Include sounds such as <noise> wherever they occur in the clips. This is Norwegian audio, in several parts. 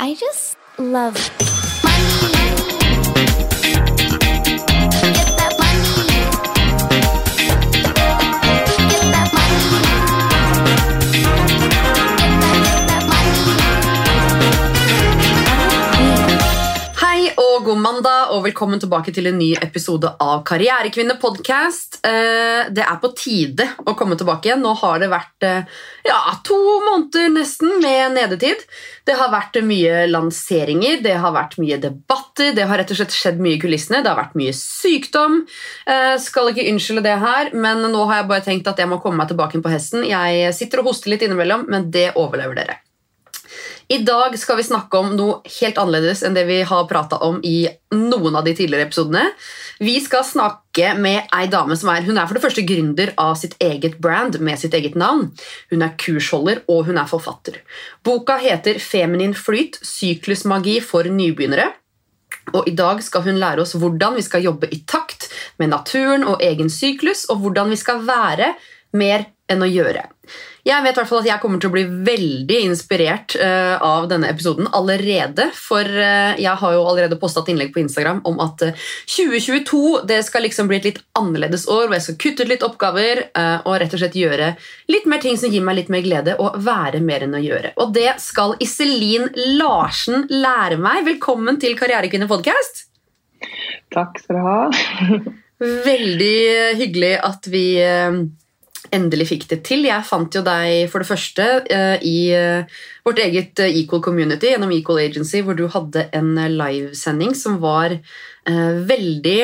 I just love velkommen tilbake til en ny episode av Karrierekvinne podcast. Eh, Det er på tide å komme tilbake igjen. Nå har det vært eh, ja, to måneder nesten med nedetid. Det har vært mye lanseringer, det har vært mye debatter, det har rett og slett skjedd mye i kulissene, det har vært mye sykdom. Eh, Skal ikke unnskylde det her, men nå har jeg bare tenkt at jeg må komme meg tilbake inn på hesten. Jeg sitter og hoster litt innimellom, men det overlever dere. I dag skal vi snakke om noe helt annerledes enn det vi har prata om i noen av de tidligere episodene. Vi skal snakke med ei dame som er Hun er for det første gründer av sitt eget brand med sitt eget navn. Hun er kursholder, og hun er forfatter. Boka heter Feminin flyt syklusmagi for nybegynnere. Og I dag skal hun lære oss hvordan vi skal jobbe i takt med naturen og egen syklus, og hvordan vi skal være mer enn å gjøre. Jeg vet i hvert fall at jeg kommer til å bli veldig inspirert uh, av denne episoden allerede. For uh, jeg har jo allerede posta et innlegg på Instagram om at uh, 2022 det skal liksom bli et litt annerledes år, hvor jeg skal kutte ut litt oppgaver eh, og rett og slett gjøre litt mer ting som gir meg litt mer glede, og være mer enn å gjøre. Og det skal Iselin Larsen lære meg. Velkommen til Karrierekvinne podcast. Takk skal du ha. <laughs> Veldig hyggelig at vi eh, endelig fikk det til. Jeg fant jo deg for det første eh, i eh, vårt eget eh, Equal Community gjennom Equal Agency, hvor du hadde en livesending som var veldig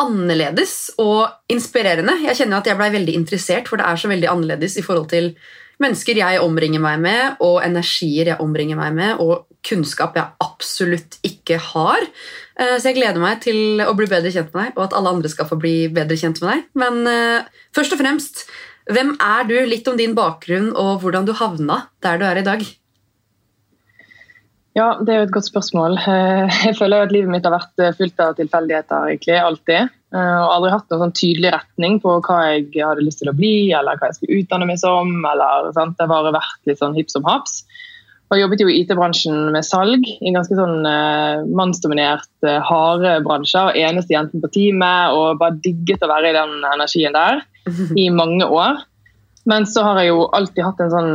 annerledes og inspirerende. Jeg kjenner at jeg ble veldig interessert, for det er så veldig annerledes i forhold til mennesker jeg omringer meg med, og energier jeg omringer meg med, og kunnskap jeg absolutt ikke har. Eh, Så jeg gleder meg til å bli bedre kjent med deg, og at alle andre skal få bli bedre kjent med deg. Men eh, først og fremst, hvem er du? Litt om din bakgrunn og hvordan du havna der du er i dag. Ja, Det er jo et godt spørsmål. <laughs> Jeg føler at livet mitt har vært eh, fullt av tilfeldigheter. egentlig, alltid. Og aldri hatt noen sånn tydelig retning på hva jeg hadde lyst til å bli, eller hva jeg skulle utdanne meg som. eller sant? Det har bare vært litt sånn hipp som haps. Og jeg jobbet jo i IT-bransjen med salg, i ganske sånn eh, mannsdominert, eh, harde bransjer. Eneste jenten på teamet, og bare digget å være i den energien der <laughs> i mange år. Men så har jeg jo alltid hatt en sånn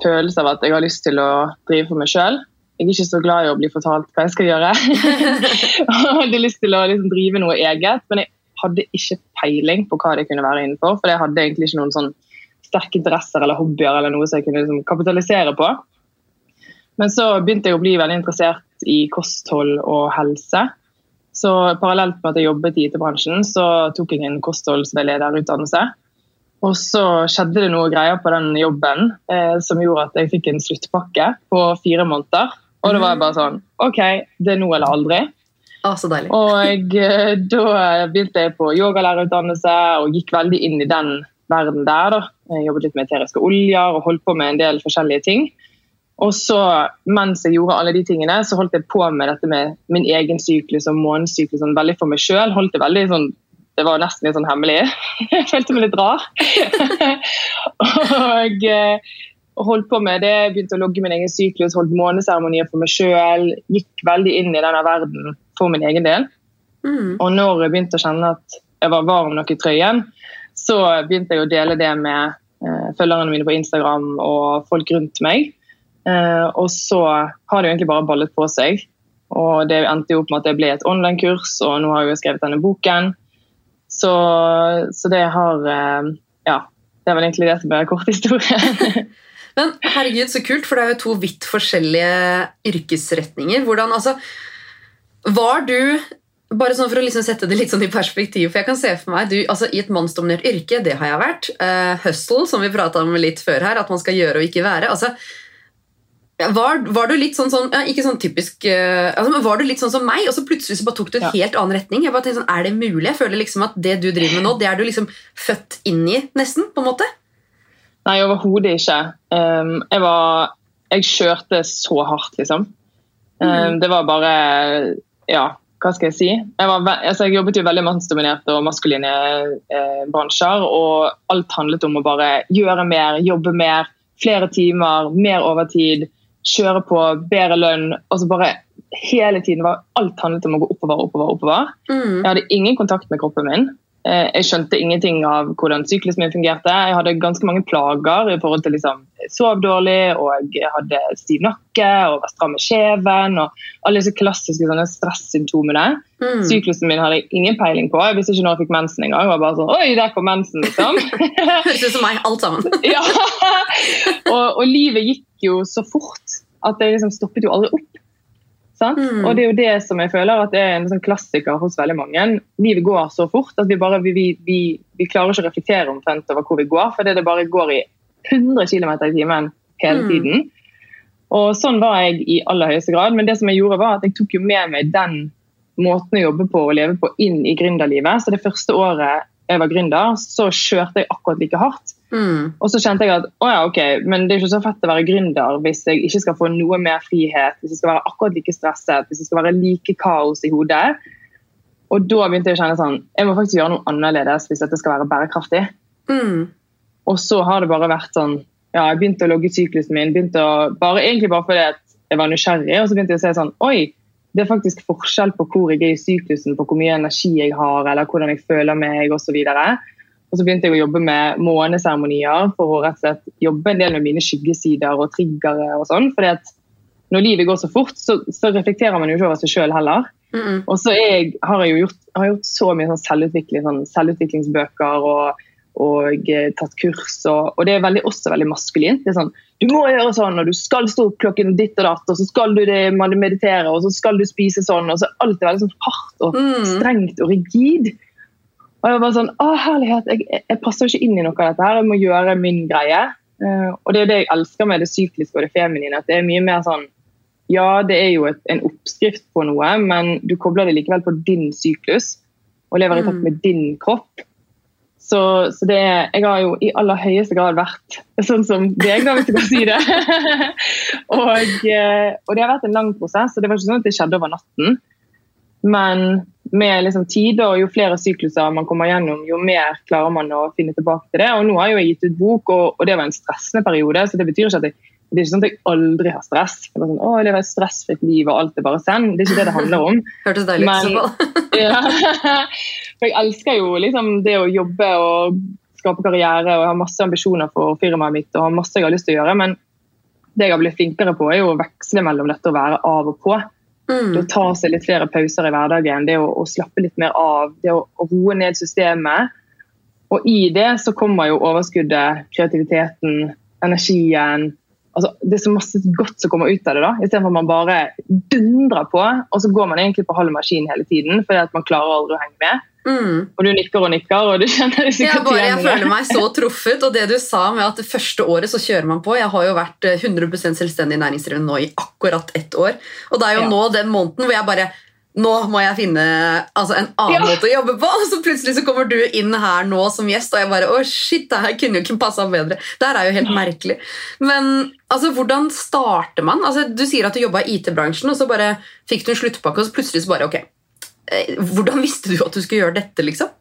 følelse av at jeg har lyst til å drive for meg sjøl. Jeg er ikke så glad i å bli fortalt hva jeg skal gjøre. <laughs> <laughs> jeg hadde lyst til å liksom drive noe eget, men jeg hadde ikke peiling på hva det kunne være innenfor. For jeg hadde egentlig ikke noen sånn sterke interesser eller hobbyer eller noe som jeg kunne liksom kapitalisere på. Men så begynte jeg å bli veldig interessert i kosthold og helse. Så parallelt med at jeg jobbet i IT-bransjen, så tok jeg en kostholdsveilederutdannelse. Og så skjedde det noe greier på den jobben eh, som gjorde at jeg fikk en sluttpakke på fire måneder. Og da var jeg bare sånn OK, det er nå eller aldri. Ah, så deilig. Og eh, da begynte jeg på yogalærerutdannelse og gikk veldig inn i den verden der. da. Jeg jobbet litt med eteriske oljer og holdt på med en del forskjellige ting. Og så, mens jeg gjorde alle de tingene, så holdt jeg på med dette med min egen syklus og månedssyklus sånn, veldig for meg sjøl. Holdt det veldig sånn Det var nesten litt sånn hemmelig. <laughs> Jeg følte meg litt rar. <laughs> og eh, holdt på med det, begynte å logge min egen syklus, holdt måneseremonier for meg sjøl. Gikk veldig inn i denne verden for min egen del. Mm. Og når jeg begynte å kjenne at jeg var varm nok i trøyen, så begynte jeg å dele det med eh, følgerne mine på Instagram og folk rundt meg. Eh, og så har det jo egentlig bare ballet på seg. Og det endte jo opp med at det ble et online-kurs, og nå har jeg jo skrevet denne boken. Så, så det har eh, Ja. Det er vel egentlig det som er kort historie. <laughs> Men herregud, så kult, for det er jo to vidt forskjellige yrkesretninger. Hvordan, altså, var du bare sånn For å liksom sette det litt sånn i perspektiv, for jeg kan se for meg du, altså, I et mannsdominert yrke, det har jeg vært. Uh, hustle, som vi prata om litt før her, at man skal gjøre og ikke være. altså var, var, du litt sånn, sånn ja, ikke sånn typisk uh, altså, men Var du litt sånn som meg, og så plutselig så bare tok du en Ja. helt annen retning? Jeg bare tenkte sånn, Er det mulig? Jeg føler liksom at det du driver med nå, det er du liksom født inn i, nesten. på en måte. Nei, overhodet ikke. Um, jeg var Jeg kjørte så hardt, liksom. Um, mm. Det var bare Ja, hva skal jeg si? Jeg, var, altså, jeg jobbet jo veldig mannsdominerte og maskuline eh, bransjer, og alt handlet om å bare gjøre mer, jobbe mer, flere timer, mer overtid. Kjøre på, bedre lønn. og så bare hele tiden var Alt handlet om å gå oppover, oppover, oppover. Mm. Jeg hadde ingen kontakt med kroppen min. Eh, Jeg skjønte ingenting av hvordan syklusen min fungerte. Jeg hadde ganske mange plager i forhold til liksom, jeg sov dårlig, og jeg hadde stiv nakke og var stram i kjeven. og Alle disse klassiske sånne stressymptomene. Mm. Syklusen min hadde jeg ingen peiling på. Jeg visste ikke når jeg fikk mensen engang. Jeg var bare sånn, Oi, der kom mensen, liksom. <laughs> Høres ut som meg, alt sammen. <laughs> ja. og, og livet gikk jo så fort at det liksom stoppet jo aldri opp. Sant? Mm. Og det er jo det som jeg føler at det er en sånn klassiker hos veldig mange. Livet går så fort at vi bare vi, vi, vi, vi klarer ikke å reflektere omtrent over hvor vi går, fordi det bare går i 100 km i timen hele Mm. tiden. Og sånn var jeg i aller høyeste grad, men det som jeg gjorde var at jeg tok jo med meg den måten å jobbe på og leve på inn i gründerlivet. Så det første året jeg var gründer, så kjørte jeg akkurat like hardt. Mm. Og så kjente jeg at å ja, ok, men det er ikke så fett å være gründer hvis jeg ikke skal få noe mer frihet, hvis jeg skal være akkurat like stresset, hvis jeg skal være like kaos i hodet. Og da begynte jeg å kjenne sånn Jeg må faktisk gjøre noe annerledes hvis dette skal være bærekraftig. Mm. Og så har det bare vært sånn Ja, jeg begynte å logge syklusen min, begynte å, bare, egentlig bare fordi at jeg var nysgjerrig, og så begynte jeg å se sånn Oi, det er faktisk forskjell på hvor jeg er i syklusen, på hvor mye energi jeg har, eller hvordan jeg føler meg, osv. Og så begynte jeg å jobbe med måneseremonier for å rett og slett jobbe en del med mine skyggesider og triggere og sånn. fordi at når livet går så fort, så, så reflekterer man jo ikke over seg sjøl heller. Mm. Og så jeg, har jeg jo gjort, har gjort så mye sånn selvutvikling, sånn selvutviklingsbøker og, og eh, tatt kurs. Og, og det er veldig, også veldig maskulint. Det er sånn, Du må gjøre sånn, og du skal stå opp klokken ditt og datt, og så skal du det, meditere, og så skal du spise sånn. og så Alt er veldig sånn hardt og Mm. strengt og rigid. Og jeg var bare sånn, å herlighet, jeg, jeg passer jo ikke inn i noe av dette her, jeg må gjøre min greie. Uh, og det er det jeg elsker med det sykliske og det feminine, at det er mye mer sånn ja, det er jo et, en oppskrift på noe, men du kobler det likevel på din syklus og lever i takt Mm. med din kropp. Så, så det jeg har jo i aller høyeste grad vært <laughs> sånn som deg, da, hvis du kan si det. <laughs> og, eh, og det har vært en lang prosess, og det var ikke sånn at det skjedde over natten. Men med liksom tid og jo flere sykluser man kommer gjennom, jo mer klarer man å finne tilbake til det. Og nå har jeg jo gitt ut bok, og, og det var en stressende periode, så det betyr ikke at jeg det er ikke sånn at jeg aldri har stress. Jeg bare sånn, å, jeg lever et stressfritt liv og alt er bare send. Det er ikke det det handler om. <laughs> Hørtes deilig ut. <laughs> Ja. For jeg elsker jo liksom det å jobbe og skape karriere og jeg har masse ambisjoner for firmaet mitt og har masse jeg har lyst til å gjøre. Men det jeg har blitt flinkere på, er jo å veksle mellom dette å være av og på. Det Mm. å ta seg litt flere pauser i hverdagen, det å, å slappe litt mer av, det å, å roe ned systemet. Og i det så kommer jo overskuddet, kreativiteten, energien. Altså, det er så masse godt som kommer ut av det, da, istedenfor at man bare dundrer på. Og så går man egentlig på halv maskin hele tiden fordi at man klarer aldri å henge med. Mm. Og du nikker og nikker, og du kjenner deg Jeg, bare, jeg igjen føler meg så truffet, og det du sa med at det første året så kjører man på Jeg har jo vært eh, 100% selvstendig næringsdrivende nå i akkurat ett år. Og det er jo Ja. nå den måneden hvor jeg bare Nå må jeg finne altså, en annen Ja. måte å jobbe på! <laughs> Og så plutselig så kommer du inn her nå som gjest, og jeg bare Å, shit, det her kunne jo ikke passa bedre. Det her er jo helt merkelig. Men altså, hvordan starter man? Altså, du sier at du jobba i IT-bransjen, og så bare fikk du en sluttpakke, og så plutselig så bare Ok. Eh, Hvordan visste du at du skulle gjøre dette, liksom?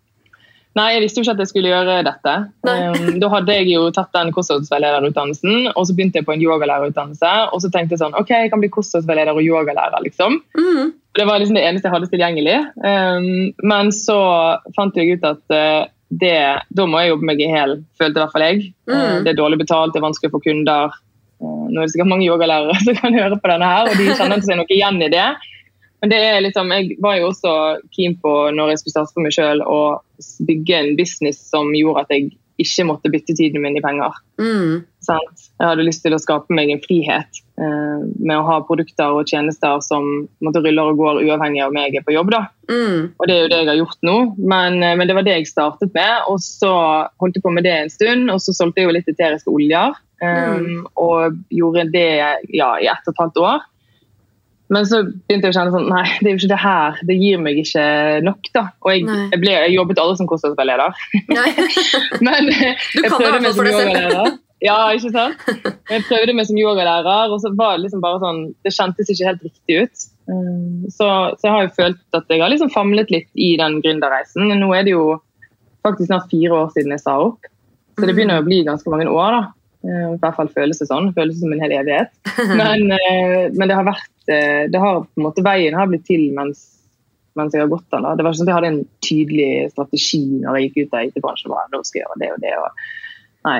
Nei, jeg visste jo ikke at jeg skulle gjøre dette. Um, da hadde jeg jo tatt den kostholdsveilederutdannelsen, og så begynte jeg på en yogalærerutdannelse. Og så tenkte jeg sånn, ok, jeg kan bli kostholdsveileder og yogalærer, liksom. Mm. Det var liksom det eneste jeg hadde tilgjengelig. Um, men så fant jeg ut at uh, det, da må jeg jobbe meg i hæl, følte i hvert fall jeg. Uh, Mm. det er dårlig betalt, det er vanskelig å få kunder. Uh, nå er det sikkert mange yogalærere <laughs> som kan høre på denne her, og de kjenner seg noe igjen i det. Men det er liksom, jeg var jo også keen på når jeg skulle starte for meg sjøl, å bygge en business som gjorde at jeg ikke måtte bytte tiden min i penger. Mm. Jeg hadde lyst til å skape meg en frihet eh, med å ha produkter og tjenester som måtte ruller og går uavhengig av om jeg er på jobb. da. Mm. Og det er jo det jeg har gjort nå, men, eh, men det var det jeg startet med. Og så holdt jeg på med det en stund, og så solgte jeg jo litt eteriske oljer. eh, Og gjorde det ja, i ett og et halvt år. Men så begynte jeg å kjenne sånn, nei, det er jo ikke det her. Det gir meg ikke nok. da. Og jeg, jeg, ble, jeg jobbet alle som kostholdsveileder. Nei. <laughs> Men Du jeg prøvde meg som deg yogalærer. Ja, ikke sant? Jeg prøvde meg som yogalærer, og så var det liksom bare sånn Det kjentes ikke helt riktig ut. Um, Så, så jeg har jo følt at jeg har liksom famlet litt i den gründerreisen. Nå er det jo faktisk snart fire år siden jeg sa opp. Så det begynner å bli ganske mange år, da. Eh, I hvert fall føles det sånn. Føles som en hel evighet. <laughs> Men, eh, men det har vært eh, det har på en måte Veien har blitt til mens, mens jeg har gått den. da. Det var sånn at jeg hadde en tydelig strategi når jeg gikk ut av IT-bransjen. nå skal jeg gjøre det og det. Og, nei.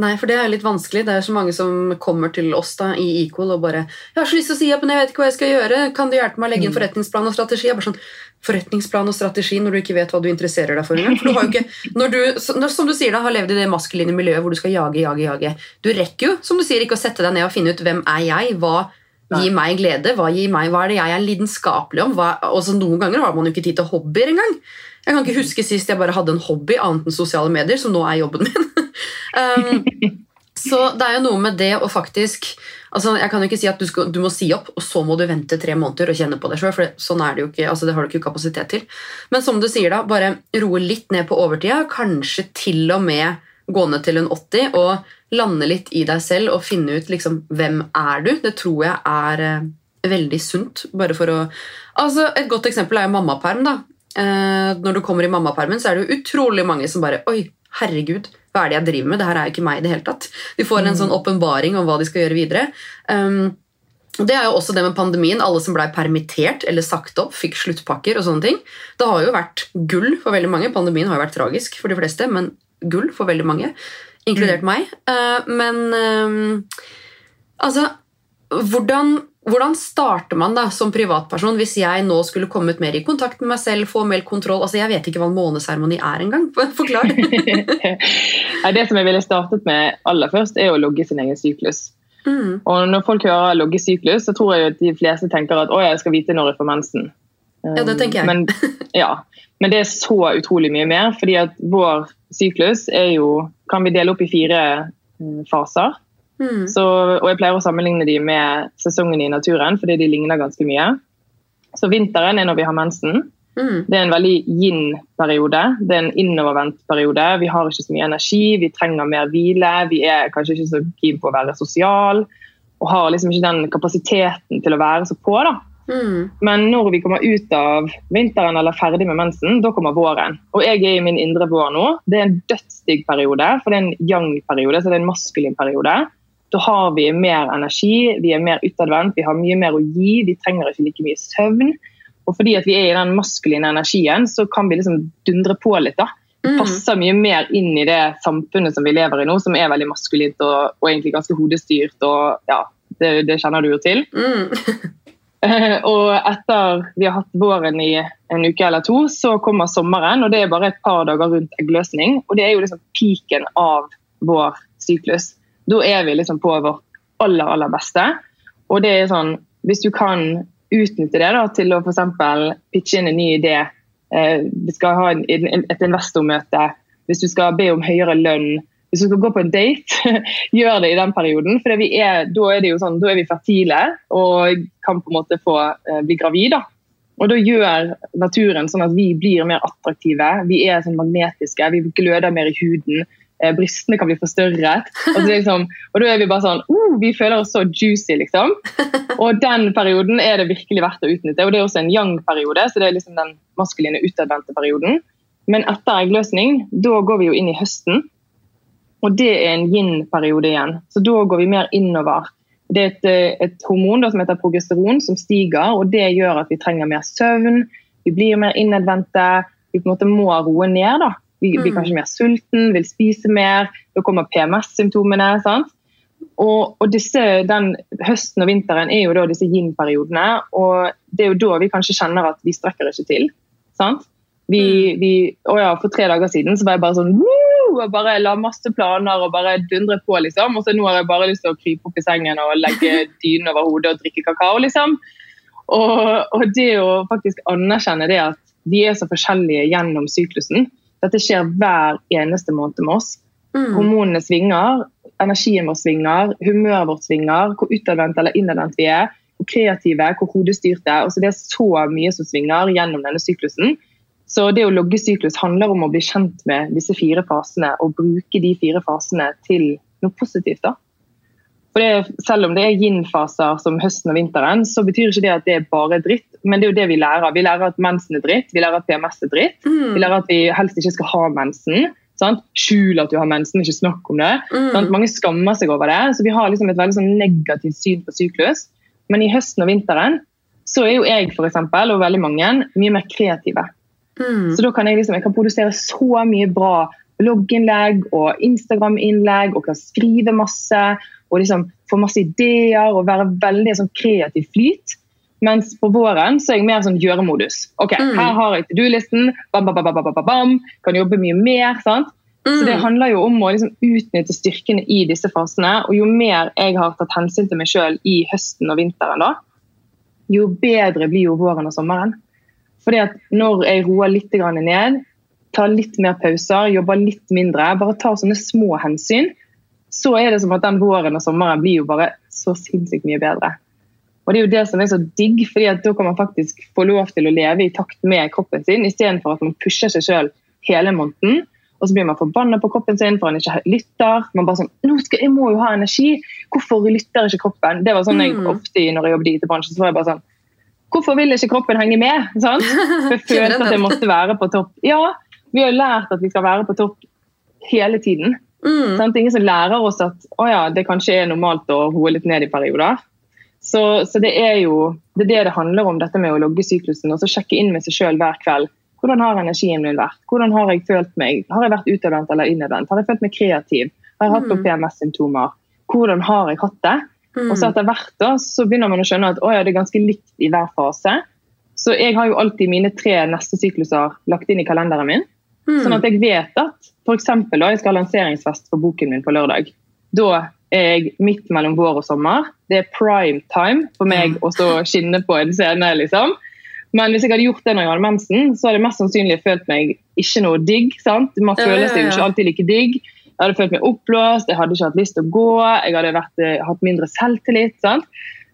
Nei, for det er litt vanskelig. Det er så mange som kommer til oss da i Equal og bare 'Jeg har så lyst til å si opp, men jeg vet ikke hva jeg skal gjøre. Kan du hjelpe meg å legge inn forretningsplan og strategi?' Jeg bare sånn, Forretningsplan og strategi når du ikke vet hva du interesserer deg for engang. For du har jo ikke, når du, som du sier da, har levd i det maskuline miljøet hvor du skal jage, jage, jage. Du rekker jo, som du sier, ikke å sette deg ned og finne ut 'Hvem er jeg?' Hva gir meg glede? Hva, gir meg, hva er det jeg er lidenskapelig om? Hva, også Noen ganger har man jo ikke tid til hobbyer engang. Jeg kan ikke huske sist jeg bare hadde en hobby annet enn sosiale medier, som nå er jobben min. <laughs> um, så det er jo noe med det å faktisk altså Jeg kan jo ikke si at du, skal, du, må si opp, og så må du vente tre måneder og kjenne på det sjøl. For det, sånn er det jo ikke, altså det har du ikke kapasitet til. Men som du sier, da, bare roe litt ned på overtida. Kanskje til og med gå ned til en 80 og lande litt i deg selv og finne ut liksom, hvem er du. Det tror jeg er eh, veldig sunt. bare for å... Altså, Et godt eksempel er jo mammaperm. da. Eh, når du kommer i mammapermen, så er det jo utrolig mange som bare Oi, herregud, hva er det jeg driver med? Det her er jo ikke meg i det hele tatt. De får en sånn åpenbaring om hva de skal gjøre videre. Um, det er jo også det med pandemien. Alle som ble permittert eller sagt opp, fikk sluttpakker og sånne ting. Det har jo vært gull for veldig mange. Pandemien har jo vært tragisk for de fleste, men gull for veldig mange, inkludert mm. meg. Uh, men um, altså hvordan, hvordan, starter man da som privatperson hvis jeg nå skulle kommet mer i kontakt med meg selv, få mer kontroll? Altså, Jeg vet ikke hva en måneseremoni er engang. <laughs> Forklar. <laughs> det som jeg ville startet med aller først, er å logge sin egen syklus. Mm. Og Når folk hører logge syklus, så tror jeg at de fleste tenker at å, jeg skal vite når jeg får mensen. Ja, det tenker jeg. Men, <laughs> ja, men det er så utrolig mye mer, fordi at vår syklus er jo, kan vi dele opp i fire mm, faser. Mm. Så, og jeg pleier å sammenligne de med sesongen i naturen, fordi de ligner ganske mye. Så vinteren er når vi har mensen. Mm. Det er en veldig yin-periode. Det er en innovervendt periode. Vi har ikke så mye energi, vi trenger mer hvile. Vi er kanskje ikke så keen på å være sosial og har liksom ikke den kapasiteten til å være så på. da. Mm. Men når vi kommer ut av vinteren eller ferdig med mensen, da kommer våren. Og jeg er i min indre vår nå. Det er en dødsdigg periode, for det er en yang-periode, så det er en maskulin periode. Da har vi mer energi, vi er mer utadvendt, vi har mye mer å gi. Vi trenger ikke like mye søvn. Og fordi at vi er i den maskuline energien, så kan vi liksom dundre på litt. da. Mm. passer mye mer inn i det samfunnet som vi lever i nå, som er veldig maskulint og, og egentlig ganske hodestyrt. og ja, Det, det kjenner du jo til. Mm. og etter vi har hatt våren i en uke eller to, så kommer sommeren. og Det er bare et par dager rundt eggløsning. og Det er jo liksom piken av vår syklus. Da er vi liksom på vårt aller, aller beste. Og det er sånn, hvis du kan utnytte det da, til å f.eks. pitche inn en ny idé, eh, vi skal ha en, et investormøte, hvis du skal be om høyere lønn, hvis du skal gå på en date, <laughs> gjør det i den perioden. For er, da, er det jo sånn, da er vi fertile og kan på en måte få eh, bli gravid. da. Og Da gjør naturen sånn at vi blir mer attraktive, vi er sånn magnetiske, vi gløder mer i huden. Eh, brystene kan bli forstørret. Og, liksom, og da er vi bare sånn uh, Vi føler oss så juicy, liksom. Og den perioden er det virkelig verdt å utnytte. Og det er også en young-periode, så det er liksom den maskuline utadvendte perioden. Men etter eggløsning, da går vi jo inn i høsten. Og det er en yin-periode igjen. Så da går vi mer innover. Det er et, eh, et hormon da, som heter progesteron, som stiger, og det gjør at vi trenger mer søvn. Vi blir mer innadvendte. Vi på en måte må roe ned. da. Vi blir mm. kanskje mer sulten, vil spise mer. Da kommer PMS-symptomene. sant? Og, og disse, den Høsten og vinteren er jo da disse yin-periodene. og Det er jo da vi kanskje kjenner at vi strekker ikke til. sant? Vi, mm. vi, å ja, For tre dager siden så var jeg bare sånn Woo! og bare la masse planer og bare dundre på. liksom, og så Nå har jeg bare lyst til å krype opp i sengen og legge <laughs> dynen over hodet og drikke kakao. liksom. Og, og det å faktisk anerkjenne det at vi er så forskjellige gjennom syklusen, dette skjer hver eneste måned med oss. Mm. Hormonene svinger, energien vår svinger, humøret vårt svinger, hvor utadvendt eller innadvendt vi er, hvor kreative, hvor hodestyrte. Altså det er så mye som svinger gjennom denne syklusen. Så det å logge syklus handler om å bli kjent med disse fire fasene og bruke de fire fasene til noe positivt. da. For det, Selv om det er yin-faser som høsten og vinteren, så betyr ikke det at det er bare dritt. Men det er jo det vi lærer. Vi lærer at mensen er dritt, vi lærer at PMS er dritt. Mm. Vi lærer at vi helst ikke skal ha mensen. Sant? Skjul at du har mensen, ikke snakk om det. Sant? Mm. Mange skammer seg over det, så vi har liksom et veldig sånn negativt syn på syklus. Men i høsten og vinteren så er jo jeg for eksempel, og veldig mange mye mer kreative. Mm. Så da kan jeg, liksom, jeg kan produsere så mye bra blogginnlegg og Instagram-innlegg og kan skrive masse og liksom få masse ideer og være veldig sånn kreativ flyt. Mens på våren så er jeg mer sånn gjøremodus. Ok, Mm. Her har jeg to do-listen, bam, bam, bam, bam, bam, kan jobbe mye mer. sant? Så Det Mm. handler jo om å liksom utnytte styrkene i disse fasene. Og jo mer jeg har tatt hensyn til meg sjøl i høsten og vinteren, da, jo bedre blir jo våren og sommeren. Fordi at når jeg roer litt ned, tar litt mer pauser, jobber litt mindre, bare tar sånne små hensyn, så er det som at den våren og sommeren blir jo bare så sinnssykt mye bedre. Og Det er jo det som er så digg, fordi at da kan man faktisk få lov til å leve i takt med kroppen sin, istedenfor at man pusher seg sjøl hele måneden. Og så blir man forbanna på kroppen sin for han ikke lytter. Man bare sånn, Nå skal, 'Jeg må jo ha energi. Hvorfor lytter ikke kroppen?' Det var sånn jeg Mm. ofte når jeg jobbet i IT-bransjen. så var jeg bare sånn Hvorfor vil ikke kroppen henge med? Sant? For jeg <laughs> følte at jeg måtte være på topp. Ja, vi har lært at vi skal være på topp hele tiden. Mm. Sånn, ingen som lærer oss at å ja, det kanskje er normalt å roe litt ned i perioder. Så, så det er jo det, er det det handler om, dette med å logge syklusen og så sjekke inn med seg sjøl hver kveld. Hvordan har energien min vært? Hvordan Har jeg følt meg? Har jeg vært utadvendt eller innadvendt? Har jeg følt meg kreativ? Har jeg hatt Mm. PMS-symptomer? Hvordan har jeg hatt det? Mm. Og så etter hvert da, så begynner man å skjønne at å ja, det er ganske likt i hver fase. Så jeg har jo alltid mine tre neste sykluser lagt inn i kalenderen min. Mm. Sånn at jeg vet at eksempel, da, jeg skal ha lanseringsfest for boken min på lørdag. Da er jeg midt mellom vår og sommer. Det er prime time for meg å skinne på en scene. liksom. Men hvis jeg hadde gjort det når jeg hadde mensen, så hadde jeg mest sannsynlig følt meg ikke noe digg. sant? Man føler seg jo ikke alltid like digg. Jeg hadde følt meg oppblåst, jeg hadde ikke hatt lyst til å gå, jeg hadde vært, eh, hatt mindre selvtillit. sant?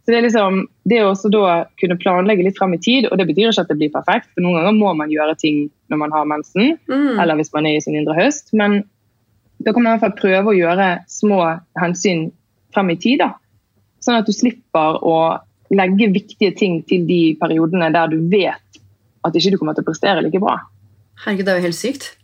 Så Det er liksom, det å også da kunne planlegge litt frem i tid, og det betyr ikke at det blir perfekt, for noen ganger må man gjøre ting når man har mensen, Mm. eller hvis man er i sin indre høst, men da kan man i hvert fall prøve å gjøre små hensyn frem i tid. da. Sånn at du slipper å legge viktige ting til de periodene der du vet at ikke du kommer til å prestere like bra. Herregud, det er jo helt sykt.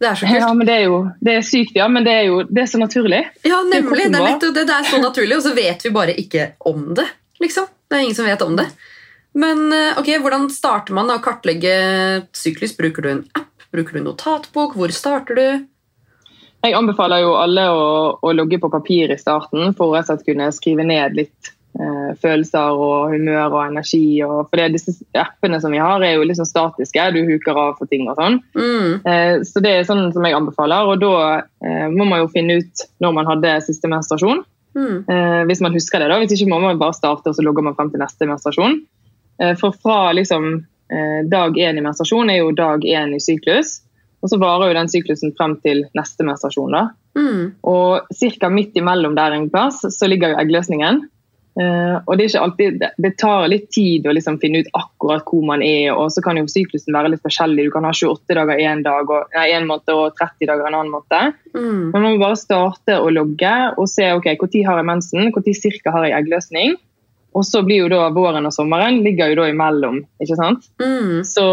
Det er så kult. Ja, men Det er jo det er sykt, ja, men det er jo det er så naturlig. Ja, nemlig. Det er, nettopp det. det er så naturlig, og så vet vi bare ikke om det. liksom. Det er ingen som vet om det. Men eh, ok, hvordan starter man å kartlegge syklus? Bruker du en app? Bruker du en notatbok? Hvor starter du? Jeg anbefaler jo alle å, å logge på papir i starten for å kunne skrive ned litt eh, følelser og humør og energi. Og, for det, disse appene som vi har, er jo liksom statiske. Du huker av for ting og sånn. Mm. Eh, så det er sånn som jeg anbefaler. Og da eh, må man jo finne ut når man hadde siste menstruasjon. Mm. Eh, hvis man husker det da. Hvis ikke må man bare starte, og så logger man frem til neste menstruasjon. Eh, for fra liksom eh, dag én i menstruasjon er jo dag én i syklus. Og så varer jo den syklusen frem til neste menstruasjon. da. Mm. Og ca. midt imellom der en plass så ligger jo eggløsningen. Eh, og det, alltid, det, tar litt tid å liksom finne ut akkurat hvor man er. og så kan jo syklusen være litt forskjellig. Du kan ha 28 dager én dag, måte og 30 dager en annen måte. Mm. Men man må bare starte å logge og se ok, når har jeg mensen, når cirka har jeg eggløsning. Og så blir jo da våren og sommeren ligger jo da imellom. ikke sant? Mm. Så,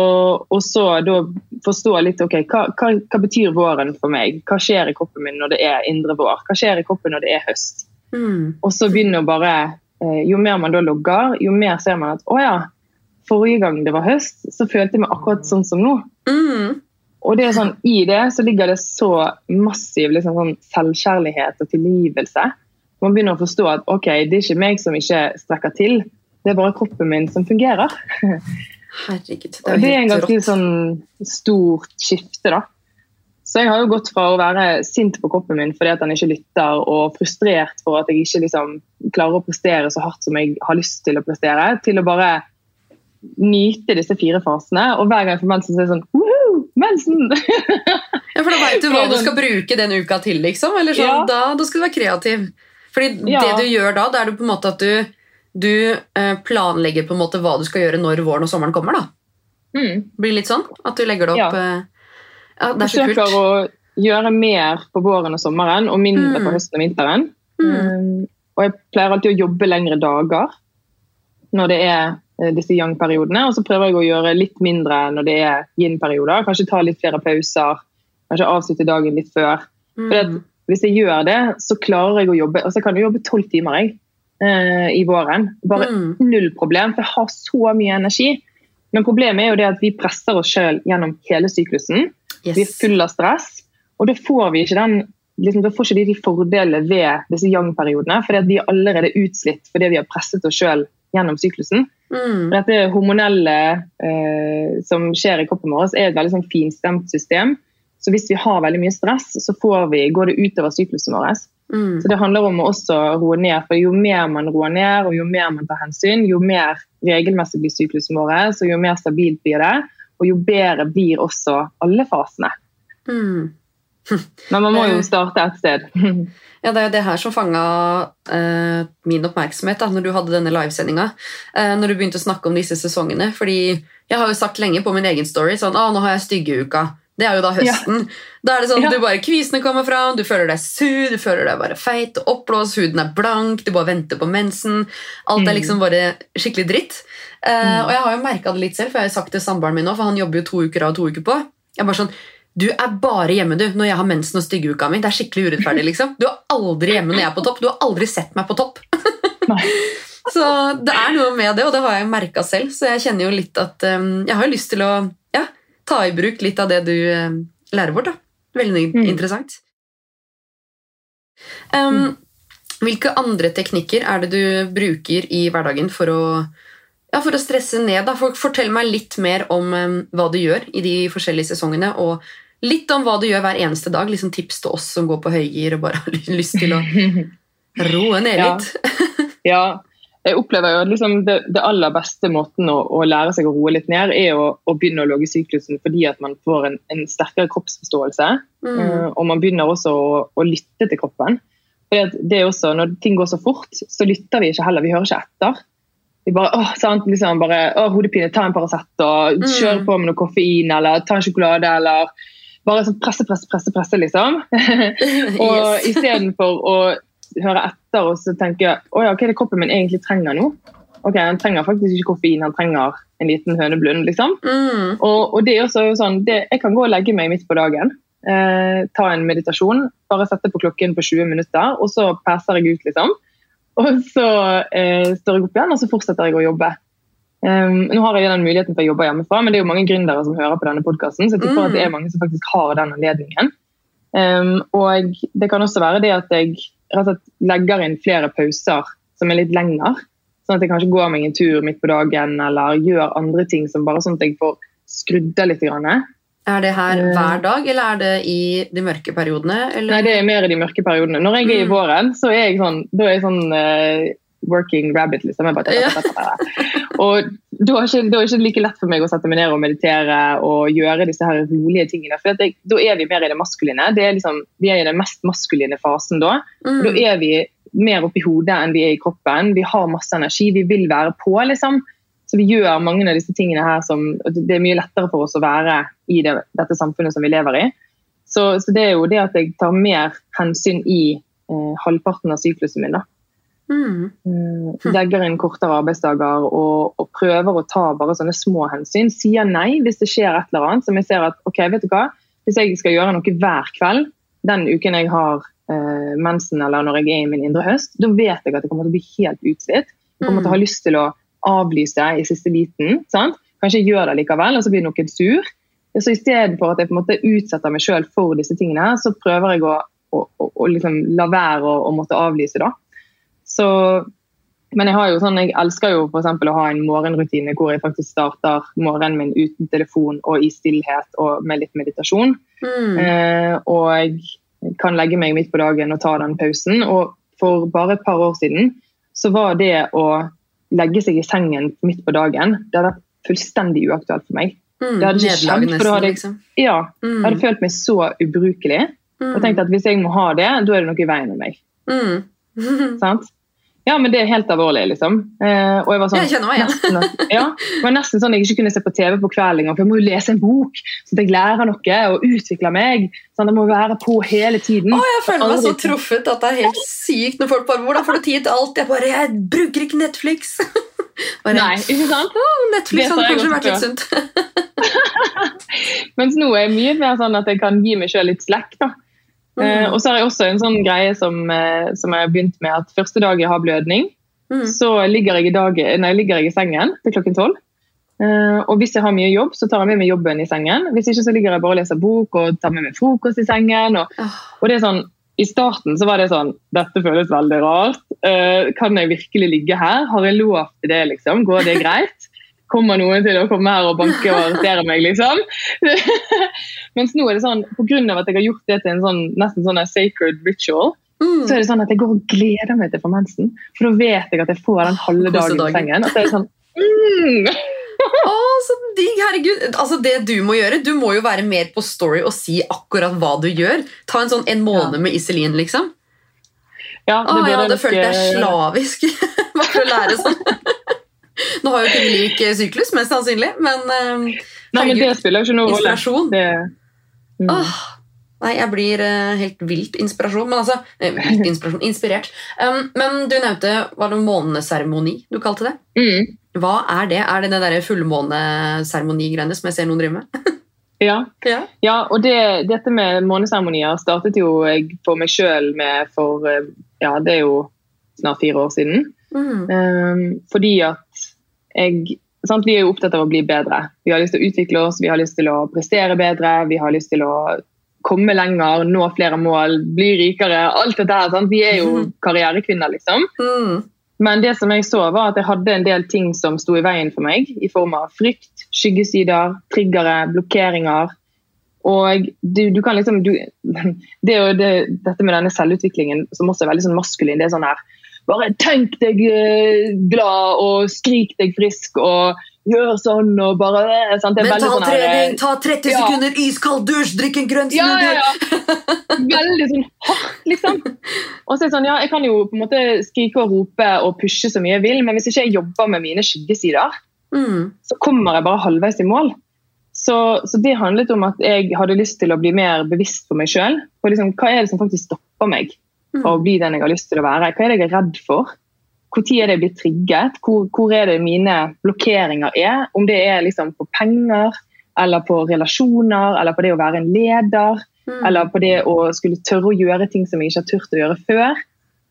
og så da forstå litt ok, hva, hva, hva betyr våren for meg? Hva skjer i kroppen min når det er indre vår? Hva skjer i kroppen når det er høst? Mm. Og så begynner å bare Jo mer man da logger, jo mer ser man at å ja, forrige gang det var høst, så følte jeg meg akkurat sånn som nå. Mm. Og det er sånn, I det så ligger det så massiv liksom, sånn selvkjærlighet og tilgivelse. Man begynner å forstå at ok, det er ikke meg som ikke strekker til, det er bare kroppen min som fungerer. <laughs> Herregud, det Og er det er en ganske sånn stort skifte, da. Så jeg har jo gått fra å være sint på kroppen min fordi at han ikke lytter, og frustrert for at jeg ikke liksom klarer å prestere så hardt som jeg har lyst til å prestere, til å bare nyte disse fire fasene. Og hver gang jeg får mensen, så er det sånn Woohoo! Mensen! <laughs> Ja, for da veit du hva du skal bruke den uka til, liksom. Eller sånn, Ja. da, da skal du være kreativ. Fordi Ja. det du gjør da, det er det på en måte at du, du eh, planlegger på en måte hva du skal gjøre når våren og sommeren kommer. da. mm. Blir litt sånn? At du legger det opp Ja. Ja, Det er så kult. å gjøre mer på våren og sommeren, og mindre Mm. på høsten og vinteren. Mm. Um, og jeg pleier alltid å jobbe lengre dager når det er eh, disse yang-periodene. Og så prøver jeg å gjøre litt mindre når det er yin-perioder. Kanskje ta litt flere pauser. kanskje avslutte dagen litt før. Mm. For hvis jeg gjør det, så klarer jeg å jobbe altså jeg kan jo jobbe tolv timer jeg, eh, i våren. Bare Mm. null problem, for jeg har så mye energi. Men problemet er jo det at vi presser oss sjøl gjennom hele syklusen. Vi er Yes. full av stress, og da får vi ikke den liksom, da får ikke de de fordelene ved disse yang-periodene, fordi at vi er allerede utslitt fordi vi har presset oss sjøl gjennom syklusen. Mm. Dette hormonelle eh, som skjer i kroppen vår, er et veldig sånn finstemt system. Så hvis vi har veldig mye stress, så får vi, går det utover syklusen vår. Mm. Så det handler om å også roe ned. for Jo mer man roer ned og jo mer man tar hensyn, jo mer regelmessig blir syklusen vår, så jo mer stabilt blir det. Og jo bedre blir også alle fasene. Mm. <laughs> Men man må Eh. jo starte et sted. <laughs> Ja, det er jo det her som fanga eh, min oppmerksomhet da når du hadde denne livesendinga. Eh, når du begynte å snakke om disse sesongene. Fordi jeg har jo sagt lenge på min egen story sånn ah, nå har jeg styggeuka. Det er jo da høsten. Da er det sånn, Ja. du bare Kvisene kommer fram, du føler deg sur, du føler deg bare feit og oppblåst, huden er blank, du bare venter på mensen. Alt er Mm. liksom bare skikkelig dritt. Mm. Og jeg har jo merka det litt selv, for jeg har sagt til samboeren min nå, for han jobber jo to uker av og to uker på. Jeg er bare sånn du er bare hjemme du, når jeg har mensen og styggeuka mi. Det er skikkelig urettferdig. <laughs> liksom. Du er aldri hjemme når jeg er på topp. Du har aldri sett meg på topp. <laughs> Så det er noe med det, og det har jeg merka selv. Så jeg kjenner jo litt at um, jeg har jo lyst til å ja, ta i bruk litt av det du um, lærer bort. da. Veldig Mm. interessant. Um, hvilke andre teknikker er det du bruker i hverdagen for å, ja, for å stresse ned? Da? For, fortell meg litt mer om um, hva du gjør i de forskjellige sesongene, og litt om hva du gjør hver eneste dag. Liksom tips til oss som går på høygir og bare <laughs> har lyst til å <laughs> roe ned litt. <laughs> Ja. Ja, jeg opplever jo at liksom det, det aller beste måten å, å lære seg å roe litt ned, er å, å begynne å logge syklusen fordi at man får en, en sterkere kroppsforståelse. Mm. eh, og man begynner også å, å lytte til kroppen. Fordi også, Når ting går så fort, så lytter vi ikke heller. Vi hører ikke etter. Vi bare, åh, sant, liksom bare, åh, hodepine, ta en Paracet og Mm. kjør på med noe koffein eller ta en sjokolade. eller bare sånn presse, presse, presse, presse liksom. <laughs> <laughs> Og yes. istedenfor å høre etter og så tenke å ja, hva er det kroppen min egentlig trenger nå? Ok, Han trenger faktisk ikke koffein, han trenger en liten høneblund. liksom. Mm. Og, og det er også sånn, det, Jeg kan gå og legge meg midt på dagen, eh, ta en meditasjon, bare sette på klokken på 20 minutter, og så passer jeg ut, liksom. Og så eh, står jeg opp igjen, og så fortsetter jeg å jobbe. Um, nå har jeg den muligheten for å jobbe hjemmefra, men det er jo mange gründere som hører på denne podkasten, så jeg tipper Mm. at det er mange som faktisk har den anledningen. Um, og det kan også være det at jeg legger inn flere pauser som er litt lengre. Sånn at jeg kanskje går meg en tur midt på dagen eller gjør andre ting som bare sånn at jeg får skrudd av litt. Grann. Er det her Eh. hver dag, eller er det i de mørke periodene? Eller? Nei, det er mer i de mørke periodene. Når jeg er i Mm. våren, så er jeg sånn, da er jeg sånn uh, working rabbit. liksom. Jeg bare, Ja. og da er, ikke, da er ikke like lett for meg å sette meg ned og meditere og gjøre disse her rolige tingene. For jeg, da er vi mer i det maskuline. Det er liksom, vi er i den mest maskuline fasen da. Mm. Da er vi mer oppi hodet enn vi er i kroppen. Vi har masse energi, vi vil være på, liksom. Så vi gjør mange av disse tingene her som Det er mye lettere for oss å være i det, dette samfunnet som vi lever i. Så, så det er jo det at jeg tar mer hensyn i eh, halvparten av syklusen min. da. Mm. Eh, legger inn kortere arbeidsdager og, og prøver å ta bare sånne små hensyn. Sier nei hvis det skjer et eller annet som jeg ser at ok, vet du hva, hvis jeg skal gjøre noe hver kveld den uken jeg har eh, mensen eller når jeg er i min indre høst, da vet jeg at jeg kommer til å bli helt utslitt. Jeg kommer til å ha lyst til å avlyse i siste liten. sant? Kanskje jeg gjør det likevel, og så blir noen sur. Så Istedenfor at jeg på en måte utsetter meg sjøl for disse tingene, her, så prøver jeg å, å, å, å liksom la være å måtte avlyse. da. Så, men jeg har jo sånn, jeg elsker jo eksempel å ha en morgenrutine hvor jeg faktisk starter morgenen min uten telefon og i stillhet og med litt meditasjon. Mm. Eh, og jeg kan legge meg midt på dagen og ta den pausen. Og for bare et par år siden så var det å legge seg i sengen midt på dagen det hadde vært fullstendig uaktuelt for meg. Mm. det hadde ikke skjedd, for da hadde jeg- liksom. Ja, Mm. Jeg hadde følt meg så ubrukelig. Mm. Og tenkte at hvis jeg må ha det, da er det noe i veien med meg. Mm. <laughs> Ja, men det er helt alvorlig, liksom. Eh, og jeg var sånn, Jeg kjenner meg igjen. nesten, ja, det var nesten sånn jeg ikke kunne se på TV på kvelden, for jeg må jo lese en bok, så jeg lærer noe og utvikler meg. Sånn, jeg må være på hele tiden. Å, jeg føler meg så truffet at det er helt sykt når folk bare 'Hvordan får du tid til alt?' Jeg bare 'Jeg bruker ikke Netflix'. <laughs> bare, Nei, ikke sant? Netflix hadde kanskje vært litt sunt. <laughs> Mens nå er jeg mye mer sånn at jeg kan gi meg sjøl litt slekk. da. Eh, og så har jeg også en sånn greie som, eh, som jeg har begynt med, at første dag jeg har blødning, Mm. så ligger jeg, i dag, nei, ligger jeg i sengen til klokken tolv. Eh, og hvis jeg har mye jobb, så tar jeg med meg jobben i sengen. Hvis ikke så ligger jeg bare og leser bok og tar med meg frokost i sengen. Og, og det er sånn, I starten så var det sånn Dette føles veldig rart. Eh, kan jeg virkelig ligge her? Har jeg lov til det? liksom? Går det greit? Kommer noen til å komme her og banke og arrestere meg, liksom? <laughs> Mens nå er det sånn, pga. at jeg har gjort det til en sånn, nesten sånn sacred ritual, Mm. så er det sånn at jeg går og gleder meg til få mensen. For da vet jeg at jeg får den halve dagen i sengen. Og så er det sånn mm. <laughs> Å, så digg! Herregud. Altså, det du må gjøre, du må jo være mer på story og si akkurat hva du gjør. Ta en sånn en måned med Iselin, liksom. Ja, det Å, jeg hadde følt deg eh, slavisk <laughs> bare for å lære sånn. <laughs> Nå har jo ikke vi lik eh, syklus, mest sannsynlig, men eh, Nei, men det spiller jo ikke rolle. Inspirasjon. Det, mm. åh, Nei, jeg blir eh, helt vilt inspirasjon, men altså vilt <laughs> inspirasjon, Inspirert. Um, men du nevnte var det måneseremoni du kalte det? Mm. Hva er det? Er det den derre fullmåneseremonigreiene som jeg ser noen drive med? <laughs> Ja. Ja. ja, og det, dette med måneseremonier startet jo jeg for meg sjøl med for ja, det er jo snart fire år siden. Mm. Um, fordi at jeg sant, Vi er jo opptatt av å bli bedre. Vi har lyst til å utvikle oss, vi har lyst til å prestere bedre, vi har lyst til å komme lenger, nå flere mål, bli rikere. Alt dette her. Sant? Vi er jo Mhm. karrierekvinner, liksom. Mm. Men det som jeg så var at jeg hadde en del ting som sto i veien for meg, i form av frykt, skyggesider, triggere, blokkeringer. Og du, du kan liksom du, <laughs> det er jo det, Dette med denne selvutviklingen som også er veldig sånn maskulin. det er sånn her, Bare tenk deg eh, glad og skrik deg frisk og gjør sånn og bare eh, Mental sånn eh, trening, ta 30 Ja. sekunder iskald dusj, drikk en grønn ja, ja, ja. <laughs> Veldig sånn hardt, liksom. Og så er det sånn, ja, Jeg kan jo på en måte skrike og rope og pushe så mye jeg vil, men hvis ikke jeg jobber med mine skyggesider, Mm. så kommer jeg bare halvveis i mål. Så, så det handlet om at jeg hadde lyst til å bli mer bevisst på meg sjøl. Liksom, hva er det som faktisk stopper meg fra å bli den jeg har lyst til å være? Hva er det jeg er redd for? Når er det jeg blir trigget? Hvor, hvor er det mine blokkeringer er? Om det er liksom på penger, eller på relasjoner, eller på det å være en leder, Mm. eller på det å skulle tørre å gjøre ting som jeg ikke har turt å gjøre før.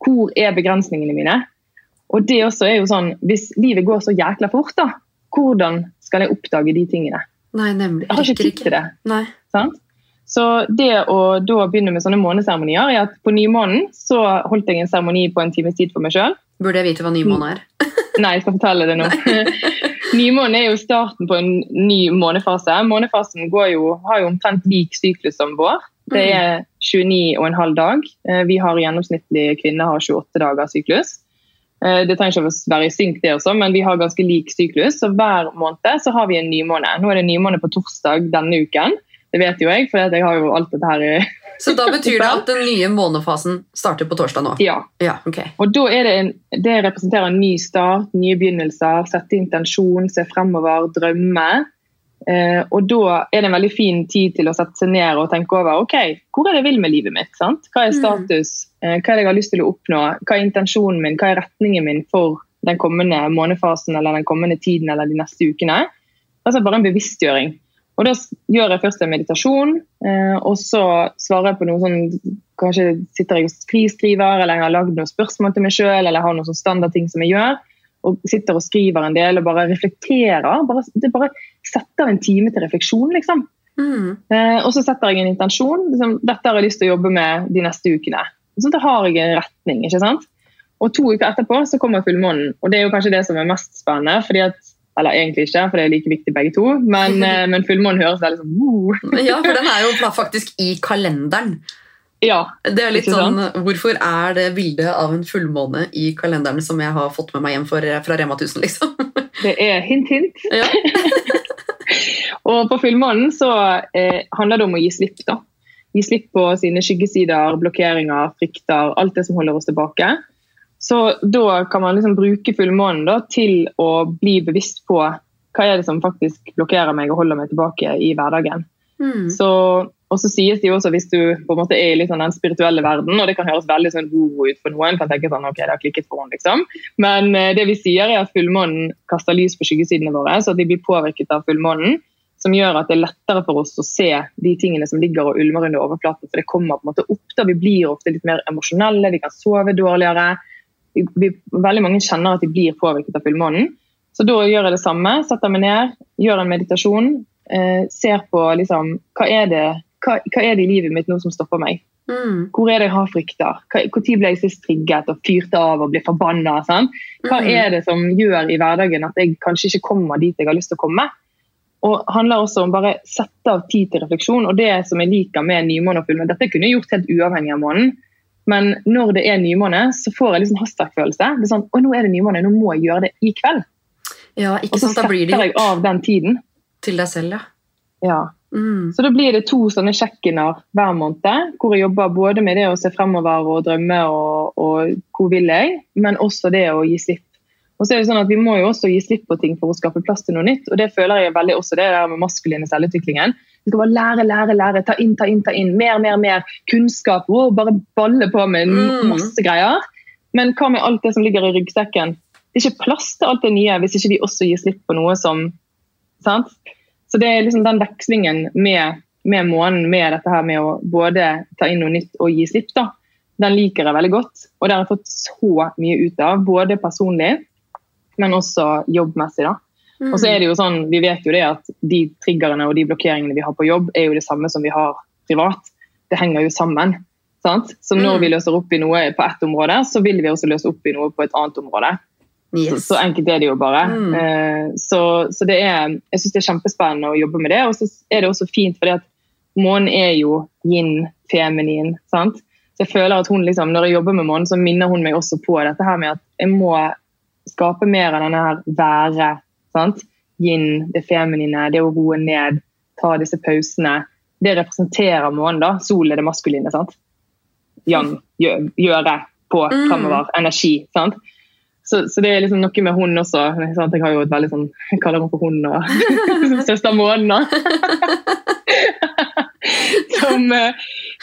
Hvor er begrensningene mine? Og det også er jo sånn, Hvis livet går så jækla fort, da, hvordan skal jeg oppdage de tingene? Nei, nemlig. Jeg har ikke tid til det. Nei. sant? Så det å da begynne med sånne måneseremonier er at på nymånen så holdt jeg en seremoni på en times tid for meg sjøl. Burde jeg vite hva nymåne er? <laughs> Nei, jeg skal fortelle det nå. <laughs> Nymånen er jo starten på en ny månefase. Månefasen går jo, har jo omtrent lik syklus som vår. Det er 29,5 dag. Eh, Vi har gjennomsnittlig kvinner har 28 dager syklus. Eh, Det trenger ikke å være i synk, det også, men vi har ganske lik syklus. Så hver måned så har vi en nymåne. Nå er det nymåne på torsdag denne uken. Det vet jo jeg, for jeg har jo alt dette her <laughs> Så da betyr det <laughs> at den nye månefasen starter på torsdag nå? Ja. Ja, okay. Og da er det, en, det representerer en ny start, nye begynnelser, sette intensjon, se fremover, drømme. Eh, og da er det en veldig fin tid til å sette seg ned og tenke over ok, hvor er det jeg vil med livet mitt. sant? Hva er Mm. status, eh, hva er det jeg har lyst til å oppnå, hva er intensjonen min, hva er retningen min for den kommende månefasen eller den kommende tiden eller de neste ukene. Altså bare en bevisstgjøring. Og Da gjør jeg først en meditasjon, eh, og så svarer jeg på noe sånn Kanskje sitter jeg og friskriver, eller jeg har lagd noen spørsmål til meg sjøl, eller jeg har noen sånn standardting som jeg gjør. Og sitter og skriver en del og bare reflekterer. Bare, det bare setter en time til refleksjon, liksom. Mm. Eh, og så setter jeg en intensjon. Liksom, dette har jeg lyst til å jobbe med de neste ukene. Sånn at da har jeg en retning. ikke sant? Og to uker etterpå så kommer fullmånen. Og det er jo kanskje det som er mest spennende. fordi at, Eller egentlig ikke, for det er like viktig begge to. Men, <laughs> eh, men fullmånen høres veldig sånn wow. Ja, for den er jo faktisk i kalenderen. Ja. Det er litt sånn. Hvorfor er det bildet av en fullmåne i kalenderen som jeg har fått med meg hjem for, fra Rema 1000? liksom? <laughs> Det er hint, hint. Ja. <laughs> Og på fullmånen så eh, handler det om å gi slipp. da. Gi slipp på sine skyggesider, blokkeringer, frykter, alt det som holder oss tilbake. Så da kan man liksom bruke fullmånen til å bli bevisst på hva er det som faktisk blokkerer meg og holder meg tilbake i hverdagen. Mm. Så, og så sies det jo også hvis du på en måte er i sånn den spirituelle verden, og det kan høres veldig sånn woo ut for noen, kan tenke sånn, ok, det har klikket for henne, liksom. Men eh, det vi sier er at fullmånen kaster lys på skyggesidene våre, så at de blir påvirket av fullmånen. som gjør at det er lettere for oss å se de tingene som ligger og ulmer under overflaten. For det kommer på en måte opp. da, Vi blir ofte litt mer emosjonelle, vi kan sove dårligere. Vi, veldig mange kjenner at de blir påvirket av fullmånen. Så da gjør jeg det samme. Setter meg ned, gjør en meditasjon. Eh, ser på liksom, hva er, det, hva, hva er det i livet mitt nå som stopper meg? Mm. Hvor er det jeg har frykter? Når ble jeg sist trigget og fyrte av og ble forbanna? Sånn? Hva Mm. er det som gjør i hverdagen at jeg kanskje ikke kommer dit jeg har lyst til å komme? Og handler også om bare sette av tid til refleksjon. Og det som jeg liker med nymåne og fullmåne Dette kunne jeg gjort helt uavhengig av månen. Men når det er nymåne, så får jeg liksom hastverkfølelse. Det er sånn, å nå er det nymåne, nå må jeg gjøre det i kveld. Ja, Og ikke så sant? Da blir det setter jeg av den tiden. til deg selv, ja. Ja. Mm. Så da blir det to sånne check-iner hver måned, hvor jeg jobber både med det å se fremover og drømme og, og hvor vil jeg, men også det å gi slipp. Og så er det sånn at Vi må jo også gi slipp på ting for å skape plass til noe nytt. og Det føler jeg veldig også det der med maskuline selvutviklingen. Vi skal bare lære, lære, lære. Ta inn, ta inn, ta inn. Mer, mer, mer. Kunnskap. Wow, bare balle på med Mm. masse greier. Men hva med alt det som ligger i ryggsekken? Det er ikke plass til alt det nye hvis ikke vi også gir slipp på noe som sant? Så det er liksom den vekslingen med, med månen, med dette her med å både ta inn noe nytt og gi slipp, da. Den liker jeg veldig godt. Og det har jeg fått så mye ut av, både personlig, men også jobbmessig. da. Mm. Og så er det jo sånn, Vi vet jo det at de triggerne og de blokkeringene vi har på jobb, er jo det samme som vi har privat. Det henger jo sammen. sant? Så når Mm. vi løser opp i noe på ett område, så vil vi også løse opp i noe på et annet område. Så, Yes. så enkelt er det jo bare. Mm. Eh, så, så det er, jeg syns det er kjempespennende å jobbe med det. Og så er det også fint fordi at månen er jo yin, feminin. sant? Så jeg føler at hun liksom, Når jeg jobber med månen, så minner hun meg også på dette her med at jeg må skape mer av denne her være. Sant? Yin, det feminine, det å roe ned, ta disse pausene. Det representerer månen. da, Sol er det maskuline. sant? Yang, gjø- gjøre, på, Mm. fremover, energi. sant? Så, så det er liksom noe med hun også. Sant? Jeg har jo et veldig sånn, jeg kaller henne for hun og <laughs> søster Månen. <laughs> som, eh,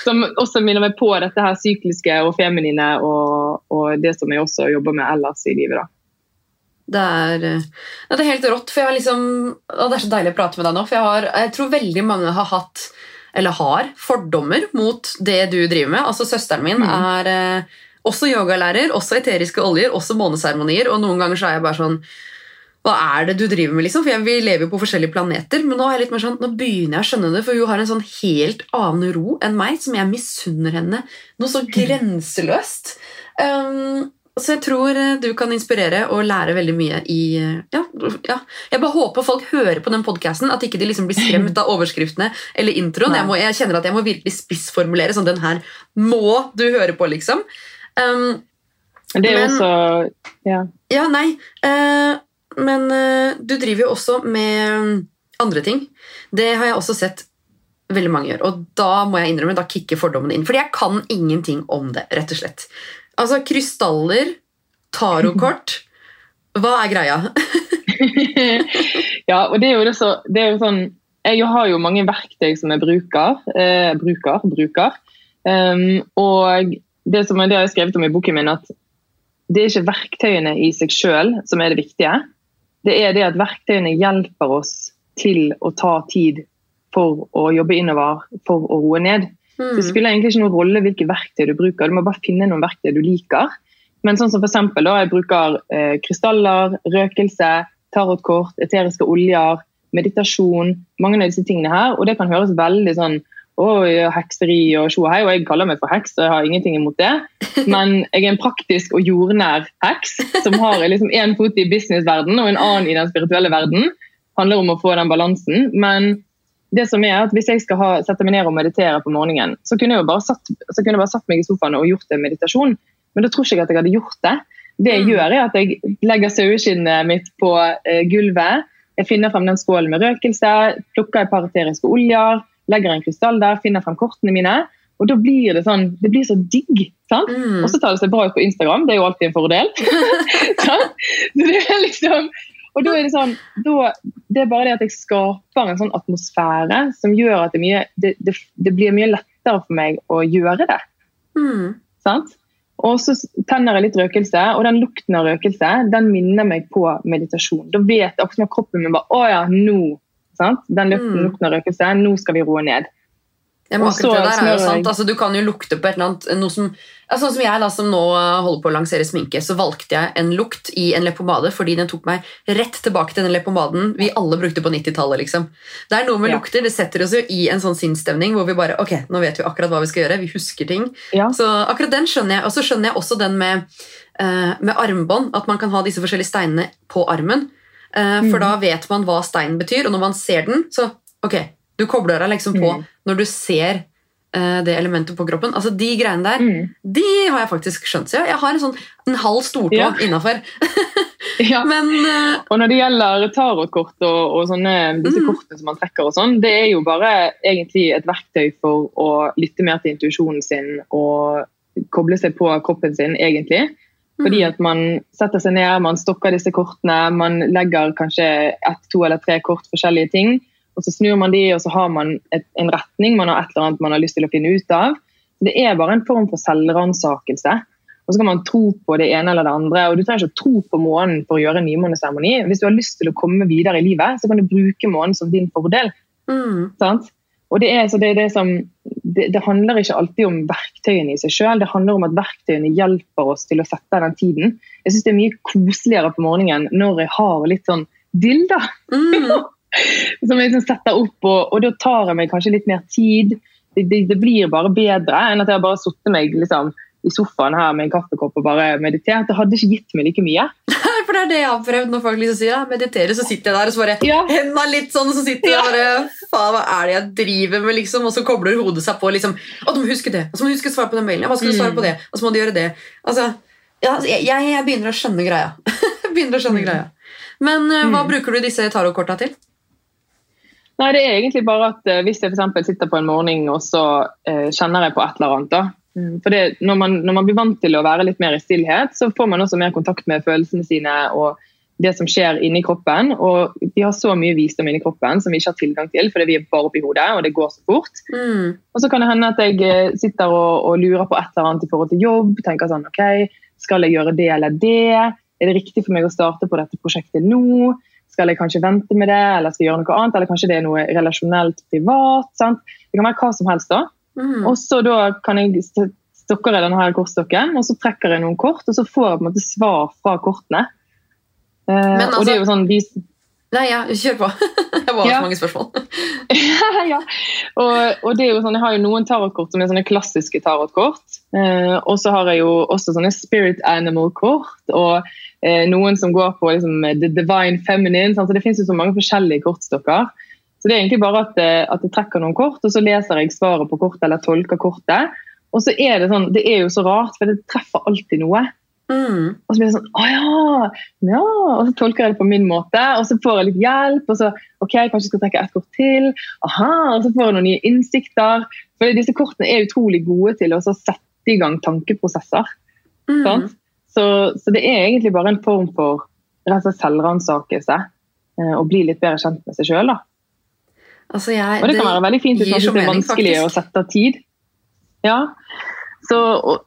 som også minner meg på dette her sykliske og feminine og, og det som jeg også jobber med ellers i livet. da. Det er, eh, det er helt rått, for liksom det er så deilig å prate med deg nå, for jeg, har, jeg tror veldig mange har hatt eller har fordommer mot det du driver med. Altså Søsteren min Mm. er eh, også yogalærer, også eteriske oljer, også måneseremonier. Og noen ganger så er jeg bare sånn Hva er det du driver med? liksom? For jeg, Vi lever jo på forskjellige planeter, men nå er jeg litt mer sånn, nå begynner jeg å skjønne det. For hun har en sånn helt annen ro enn meg, som jeg misunner henne noe så <laughs> grenseløst. Um, så jeg tror eh, du kan inspirere og lære veldig mye i eh, ja, ja. Jeg bare håper folk hører på den podkasten, at ikke de liksom blir skremt av overskriftene eller introen. Jeg, må, jeg kjenner at jeg må virkelig spissformulere sånn Den her må du høre på, liksom. Um, det er jo så... også ja. ja, nei. Uh, men uh, du driver jo også med andre ting. Det har jeg også sett veldig mange gjøre. Og da må jeg innrømme, da kicker fordommene inn. Fordi jeg kan ingenting om det, rett og slett. Altså, krystaller, tarotkort Hva er greia? <laughs> ja, og det er jo det det er jo sånn Jeg har jo mange verktøy som jeg bruker. Eh, bruker, bruker. Um, og det som det har jeg skrevet om i boken min, at det er ikke verktøyene i seg sjøl som er det viktige. Det er det at verktøyene hjelper oss til å ta tid for å jobbe innover, for å roe ned. Det Mm. spiller egentlig ikke noen rolle hvilke verktøy du bruker, du må bare finne noen verktøy du liker. Men sånn som for eksempel, da, jeg bruker eh, krystaller, røkelse, tarotkort, eteriske oljer, meditasjon, mange av disse tingene her. Og det kan høres veldig sånn Oi, hekseri og tjo og hei, og jeg kaller meg for heks, og jeg har ingenting imot det. <laughs> Men jeg er en praktisk og jordnær heks som har liksom én fot i businessverdenen og en annen i den spirituelle verden. handler om å få den balansen. Men det som er at hvis jeg skal ha, sette meg ned og meditere på morgenen, så kunne jeg jo bare satt, jeg bare satt meg i sofaen og gjort en meditasjon. Men da tror ikke jeg at jeg hadde gjort det. Det jeg Mm. gjør, er at jeg legger saueskinnet mitt på eh, gulvet. Jeg finner frem den skålen med røkelse, plukker et par eteriske oljer, legger en krystall der, finner frem kortene mine. Og da blir det sånn, det blir så digg. sant? Mm. Og så tar det seg bra ut på Instagram, det er jo alltid en fordel. <laughs> <laughs> Så det er liksom, og da er det sånn, da, det er bare det at jeg skaper en sånn atmosfære som gjør at det, mye, det, det, det blir mye lettere for meg å gjøre det. Mm. sant? Og så tenner jeg litt røkelse, og den lukten av røkelse den minner meg på meditasjon. Da vet akkurat kroppen min bare Å ja, nå Sant? Den lukten, Mm. lukten av røkelse. Nå skal vi roe ned. Ja, men akkurat det der er jo sant. Altså, du kan jo lukte på et eller annet noe som, ja, Sånn som jeg da, som nå uh, holder på å lansere sminke, så valgte jeg en lukt i en leppepomade fordi den tok meg rett tilbake til den leppepomaden vi alle brukte på 90-tallet. Liksom. Det er noe med Ja. lukter. Det setter oss jo i en sånn sinnsstemning hvor vi bare Ok, nå vet vi akkurat hva vi skal gjøre. Vi husker ting. Ja. Så akkurat den skjønner jeg. Og så skjønner jeg også den med, uh, med armbånd. At man kan ha disse forskjellige steinene på armen. Eh, for Mhm. da vet man hva steinen betyr, og når man ser den, så ok, du kobler deg liksom på mm. når du ser uh, det elementet på kroppen. Altså De greiene der, Mm. de har jeg faktisk skjønt. Så jeg har en sånn en halv stortå Ja. innafor. <laughs> ja. Men eh, Og når det gjelder tarotkort og, og sånne, disse Mm. kortene som man trekker, og sånn, det er jo bare egentlig et verktøy for å lytte mer til intuisjonen sin og koble seg på kroppen sin, egentlig. Fordi mm, at man setter seg ned, man stokker disse kortene, man legger kanskje ett, to eller tre kort forskjellige ting, og så snur man de, og så har man et, en retning, man har et eller annet man har lyst til å finne ut av. Det er bare en form for selvransakelse. Og så kan man tro på det ene eller det andre. og Du trenger ikke å tro på månen for å gjøre en nymåneseremoni. Hvis du har lyst til å komme videre i livet, så kan du bruke månen som din fordel. mm, Og det, er, så det, er det, som, det, det handler ikke alltid om verktøyene i seg sjøl, det handler om at verktøyene hjelper oss til å sette den tiden. Jeg syns det er mye koseligere på morgenen når jeg har litt sånn dill, da. mm, <laughs> Som jeg liksom setter opp, og, og da tar jeg meg kanskje litt mer tid. Det, det, det blir bare bedre enn at jeg bare satt meg liksom, i sofaen her med en kaffekopp og bare meditert. Det hadde ikke gitt meg like mye. <laughs> For det er det jeg har prøvd når folk liksom sier ja, meditere, så sitter jeg der og så bare Ja, Henda litt sånn, og så sitter jeg ja. bare Faen, hva er det jeg driver med, liksom? Og så kobler hodet seg på liksom Å, du må huske det. Og så må du huske å svare på den mailen. Ja, hva skal du svare Mm. på det? Og så må du gjøre det. Altså, ja, altså, jeg, jeg begynner å skjønne greia. <laughs> Begynner å skjønne Mm. greia. Men uh, hva Mm. bruker du disse tarotkorta til? Nei, det er egentlig bare at eh, Hvis jeg eksempel sitter på en morgen og så eh, kjenner jeg på et eller annet da. Mm, For det, når, man, når man blir vant til å være litt mer i stillhet, så får man også mer kontakt med følelsene sine og det som skjer inni kroppen. Og vi har så mye visdom inni kroppen som vi ikke har tilgang til fordi vi er bare oppi hodet, og det går så fort. Mm. Og så kan det hende at jeg eh, sitter og, og lurer på et eller annet i forhold til jobb. tenker sånn, ok, Skal jeg gjøre det eller det? Er det riktig for meg å starte på dette prosjektet nå? Skal jeg kanskje vente med det, eller skal jeg gjøre noe annet? Eller kanskje det er noe relasjonelt privat? sant? Det kan være hva som helst. da. Mm. Og så da kan jeg st- stokker jeg denne her kortstokken, og så trekker jeg noen kort, og så får jeg på en måte svar fra kortene. Eh, altså, og det er jo altså- sånn, de, Nei, ja, kjør på. <laughs> Jeg har Ja. så mange spørsmål. <laughs> ja. og, og det er jo sånn, Jeg har jo noen tarotkort som er sånne klassiske tarotkort. Eh, og så har jeg jo også sånne spirit animal-kort. Og noen som går på liksom, the divine feminine. Sant? Så Det finnes jo så mange forskjellige kortstokker. Så det er egentlig bare at, eh, at jeg trekker noen kort, og så leser jeg svaret på kortet eller tolker kortet. Og så er det sånn, det er jo så rart, for det treffer alltid noe. Mm. Og så blir det sånn Å ja! ja! Og så tolker jeg det på min måte, og så får jeg litt hjelp. Og så ok, kanskje jeg skal trekke ett kort til. Aha, Og så får jeg noen nye innsikter. For disse kortene er utrolig gode til å sette i gang tankeprosesser. Mm. Sant? Så, så det er egentlig bare en form for selvransakelse. og eh, bli litt bedre kjent med seg sjøl. Altså, jeg, Og det kan være veldig fint hvis det er vanskelig å sette tid. Ja. Så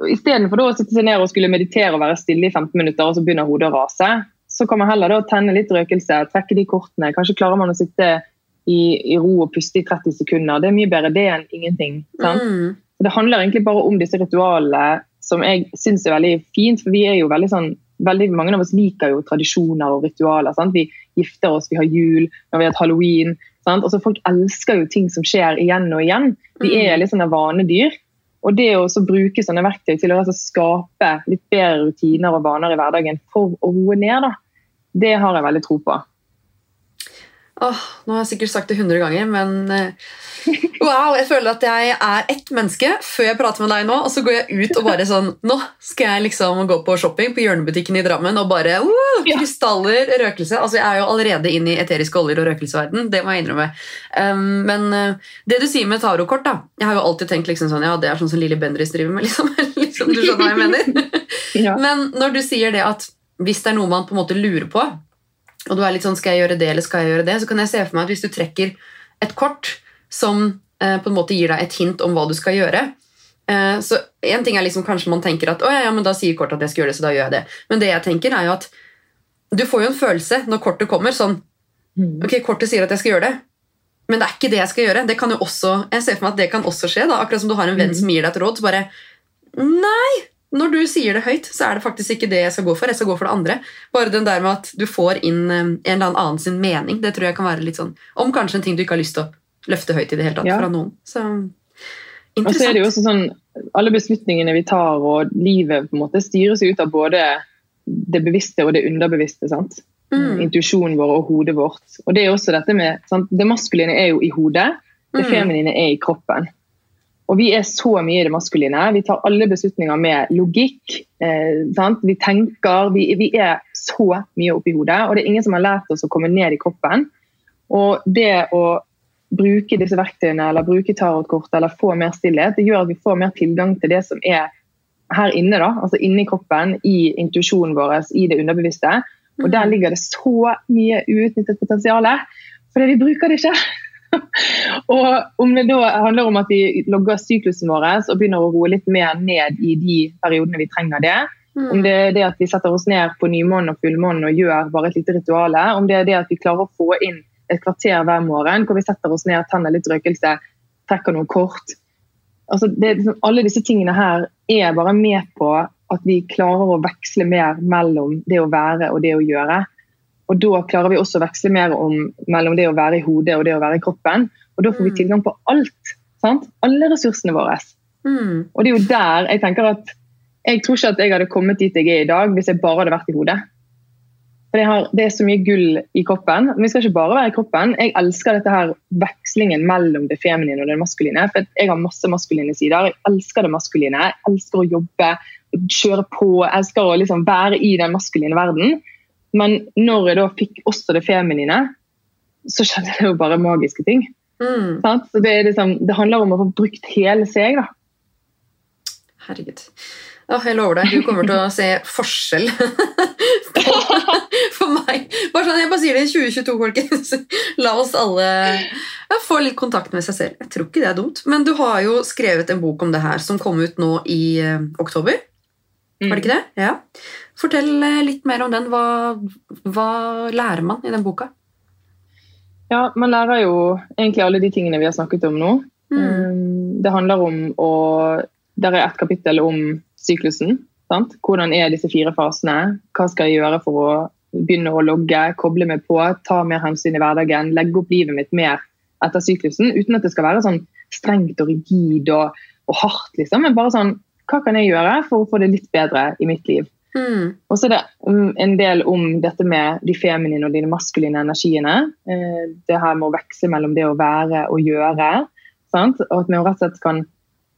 Istedenfor å sitte seg ned og skulle meditere og være stille i 15 minutter, og så begynner hodet å rase, så kan man heller da tenne litt røkelse, trekke de kortene. Kanskje klarer man å sitte i, i ro og puste i 30 sekunder. Det er mye bedre det enn ingenting. sant? Mm. Det handler egentlig bare om disse ritualene, som jeg syns er veldig fint. For vi er jo veldig sånn veldig Mange av oss liker jo tradisjoner og ritualer. sant? Vi gifter oss, vi har jul, når vi har hatt halloween. sant? Også Folk elsker jo ting som skjer igjen og igjen. Vi Mm. er litt sånne vanedyr. Og det å bruke sånne verktøy til å altså skape litt bedre rutiner og vaner i hverdagen for å roe ned, da, det har jeg veldig tro på. Åh, nå har jeg sikkert sagt det 100 ganger, men eh, wow, jeg føler at jeg er ett menneske før jeg prater med deg nå, og så går jeg ut og bare sånn Nå skal jeg liksom gå på shopping på hjørnebutikken i Drammen og bare uh, Krystaller, røkelse. Altså, jeg er jo allerede inne i eteriske oljer og røkelseverden, det må jeg innrømme. Um, men uh, det du sier med tarotkort, da Jeg har jo alltid tenkt liksom sånn Ja, det er sånn som Lilly Bendriss driver med, <laughs> liksom. liksom. Du skjønner hva jeg mener? <laughs> Ja. Men når du sier det at hvis det er noe man på en måte lurer på, og du er litt sånn skal jeg gjøre det eller skal jeg gjøre det, så kan jeg se for meg at hvis du trekker et kort som på en måte gir deg et hint om hva du skal gjøre eh, så En ting er liksom kanskje man tenker at ja, ja, men da sier kortet at jeg skal gjøre det, så da gjør jeg det. Men det jeg tenker er jo at du får jo en følelse når kortet kommer. sånn, Mm. ok, Kortet sier at jeg skal gjøre det, Men det er ikke det jeg skal gjøre. Det kan jo også, jeg ser for meg at det kan også skje. da, Akkurat som du har en venn som gir deg et råd. så bare, Nei! Når du sier det høyt, så er det faktisk ikke det jeg skal gå for. Jeg skal gå for det andre. Bare den der med at du får inn eh, en eller annen sin mening, det tror jeg kan være litt sånn Om kanskje en ting du ikke har lyst til å løfte høyt i det hele tatt Ja. fra noen. Så Og så er det jo også sånn, Alle beslutningene vi tar og livet på en måte styres ut av både det bevisste og det underbevisste. sant? Mm. Intuisjonen vår og hodet vårt. Og Det er også dette med, sant? det maskuline er jo i hodet, det Mm. feminine er i kroppen. Og Vi er så mye i det maskuline. Vi tar alle beslutninger med logikk. Eh, sant? Vi tenker. Vi, vi er så mye oppi hodet. Og det er ingen som har lært oss å komme ned i kroppen. Og det å bruke disse verktøyene eller bruke tarotkort eller få mer stillhet, det gjør at vi får mer tilgang til det som er her inne. da, altså Inni kroppen, i intuisjonen vår, i det underbevisste. Og der ligger det så mye uutnyttet potensial. Fordi vi bruker det ikke. <laughs> og om det da handler om at vi logger syklusen vår og begynner å roe litt mer ned i de periodene vi trenger det, Mm. om det er det at vi setter oss ned på nymånen og fullmånen og gjør bare et lite rituale, om det er det at vi klarer å få inn et kvarter hver morgen hvor vi setter oss ned, tenner litt røkelse, trekker noen kort. Altså det, liksom- alle disse tingene her er bare med på at vi klarer å veksle mer mellom det å være og det å gjøre. Og da klarer vi også å veksle mer om, mellom det å være i hodet og det å være i kroppen. Og da får vi Mm. tilgang på alt. Sant? Alle ressursene våre. Mm. Og det er jo der jeg tenker at jeg tror ikke at jeg hadde kommet dit jeg er i dag hvis jeg bare hadde vært i hodet. For jeg har, Det er så mye gull i kroppen. Men vi skal ikke bare være i kroppen. Jeg elsker dette her vekslingen mellom det feminine og det maskuline. For jeg har masse maskuline sider. Jeg elsker det maskuline. Jeg elsker å jobbe, kjøre på. Jeg elsker å liksom være i den maskuline verden. Men når jeg da fikk også det feminine, så skjedde det jo bare magiske ting. Mm. Så det, liksom, det handler om å få brukt hele seg. da. Herregud. Åh, jeg lover deg, du kommer til å se forskjell <laughs> på, for meg. Bare sånn, jeg bare sier det i 2022, folkens. La oss alle ja, få litt kontakt med seg selv. Jeg tror ikke det er dumt. Men du har jo skrevet en bok om det her som kom ut nå i eh, oktober. Var det ikke det? Ja. Fortell eh, litt mer om den. Hva, hva lærer man i den boka? Ja, man lærer jo egentlig alle de tingene vi har snakket om nå. Mm. Um, Det handler om å Der er et kapittel om syklusen. Sant? Hvordan er disse fire fasene? Hva skal jeg gjøre for å begynne å logge, koble meg på, ta mer hensyn i hverdagen, legge opp livet mitt mer etter syklusen, uten at det skal være sånn strengt og rigid og, og hardt, liksom. Men bare sånn Hva kan jeg gjøre for å få det litt bedre i mitt liv? Mm. Og så er det mm, en del om dette med de feminine og de maskuline energiene. Eh, Det her med å veksle mellom det å være og gjøre. Sant? Og at vi rett og slett kan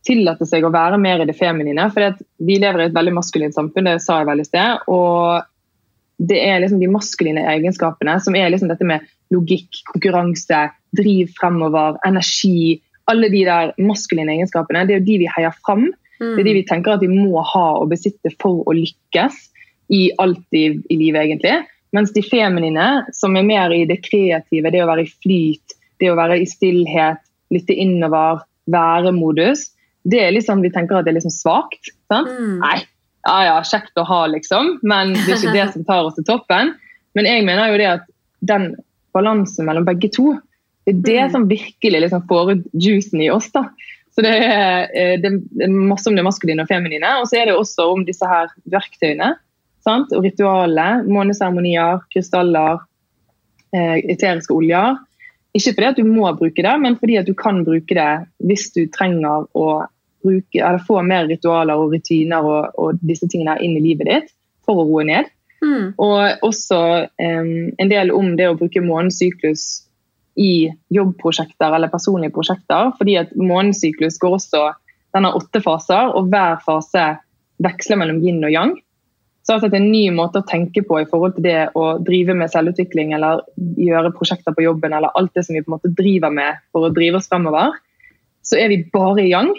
tillate seg å være mer i det feminine. For vi lever i et veldig maskulint samfunn, det sa jeg vel i sted. Og det er liksom de maskuline egenskapene som er liksom dette med logikk, konkurranse, driv fremover, energi. Alle de der maskuline egenskapene. Det er jo de vi heier fram. Mm. Det er de vi tenker at vi må ha og besitte for å lykkes i alt i, i livet, egentlig. Mens de feminine, som er mer i det kreative, det å være i flyt, det å være i stillhet, lytte innover, være-modus, det er liksom, vi tenker at det er liksom svakt. Mm. Nei, ja ja, kjekt å ha, liksom, men det er ikke det som tar oss til toppen. Men jeg mener jo det at den balansen mellom begge to, det er det Mm. som virkelig liksom får ut juicen i oss. da. Så det er, eh, det er masse om det maskuline og feminine, og så er det også om disse her verktøyene. Sant? Og ritualene, måneseremonier, krystaller, eh, eteriske oljer. Ikke fordi at du må bruke det, men fordi at du kan bruke det hvis du trenger å bruke, eller få mer ritualer og rutiner og, og disse tingene inn i livet ditt for å roe ned. Mm. Og også um, en del om det å bruke månesyklus i jobbprosjekter eller personlige prosjekter. Fordi at månesyklus går også Den har åtte faser, og hver fase veksler mellom yin og yang. Så altså at en ny måte å tenke på i forhold til det å drive med selvutvikling eller gjøre prosjekter på jobben eller alt det som vi på en måte driver med for å drive oss fremover, så er vi bare i yang.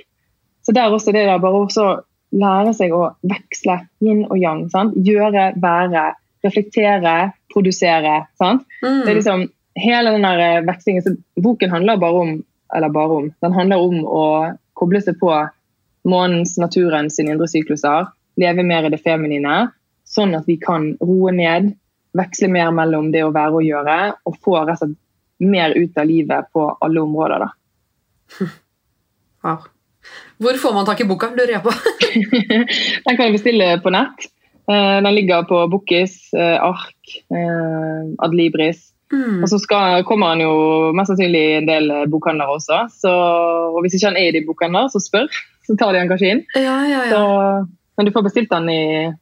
Så der også det der bare også lære seg å veksle yin og yang. Sant? Gjøre, være, reflektere, produsere. Sant? Mm. Det er liksom hele den der eh, vekslingen. Så boken handler bare om eller bare om, den handler om å koble seg på månens, naturen sine indre sykluser. Leve mer i det feminine, sånn at vi kan roe ned, veksle mer mellom det å være og gjøre, og få rett og slett mer ut av livet på alle områder. da. <laughs> Wow. Hvor får man tak i boka, lurer jeg på. <laughs> den kan du bestille på nett. Eh, den ligger på Bookis, eh, Ark, eh, Adlibris. Mm. Og så skal, kommer han jo mest sannsynlig i en del bokhandlere også. Så, og hvis ikke han er i de bokhandlere, så spør. <laughs> Så tar de han kanskje inn. Ja, ja, ja. Så, men du får bestilt den i,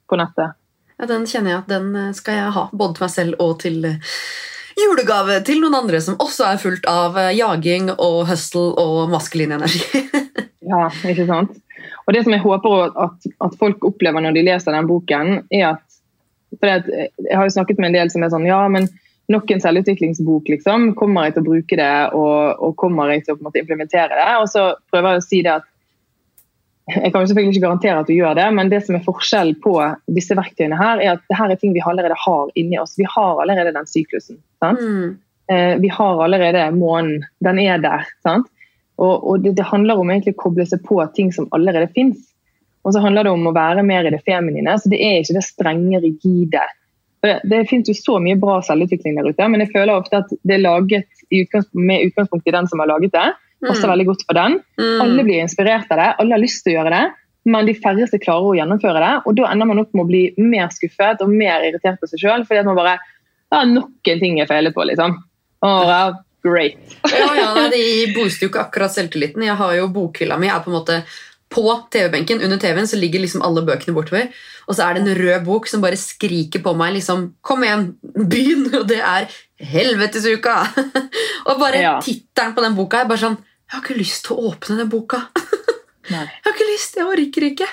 på nettet. Ja, Den kjenner jeg at den skal jeg ha, både til meg selv og til julegave til noen andre som også er fullt av jaging og hustle og maskulin energi. <laughs> ja, ikke sant? Og Det som jeg håper at, at, folk opplever når de leser den boken, er at for Jeg har jo snakket med en del som er sånn Ja, men nok en selvutviklingsbok, liksom. Kommer jeg til å bruke det, og, og kommer jeg til å måte, implementere det? Og så prøver jeg å si det at jeg kan jo selvfølgelig ikke garantere at du gjør det, men det som er forskjell på disse verktøyene, her, er at dette er ting vi allerede har inni oss. Vi har allerede den syklusen. Mm. Eh, vi har allerede månen. Den er der. sant? Og, og det, det, handler om egentlig å koble seg på ting som allerede fins. Og så handler det om å være mer i det feminine. så Det er ikke det strenge, rigide. Det, det finnes jo så mye bra selvutvikling der ute, men jeg føler ofte at det er laget utgangspunkt, med utgangspunkt i den som har laget det passer mm. veldig godt for den. Mm. Alle blir inspirert av det, alle har lyst til å gjøre det, men de færreste klarer å gjennomføre det. og Da ender man opp med å bli mer skuffet og mer irritert på seg sjøl. Fordi at man bare ja, Nok en ting jeg feiler på, liksom. Åh, great. ja, ja, nei, <laughs> De booster jo ikke akkurat selvtilliten. Jeg har jo Bokhylla mi er på en måte på TV-benken under TV-en så ligger liksom alle bøkene bortover. Og så er det en rød bok som bare skriker på meg liksom Kom igjen, begynn! Og det er Helvetesuka! <laughs> og bare ja. tittelen på den boka er bare sånn Jeg har ikke lyst til å åpne den boka. <laughs> jeg har ikke lyst, jeg orker ikke.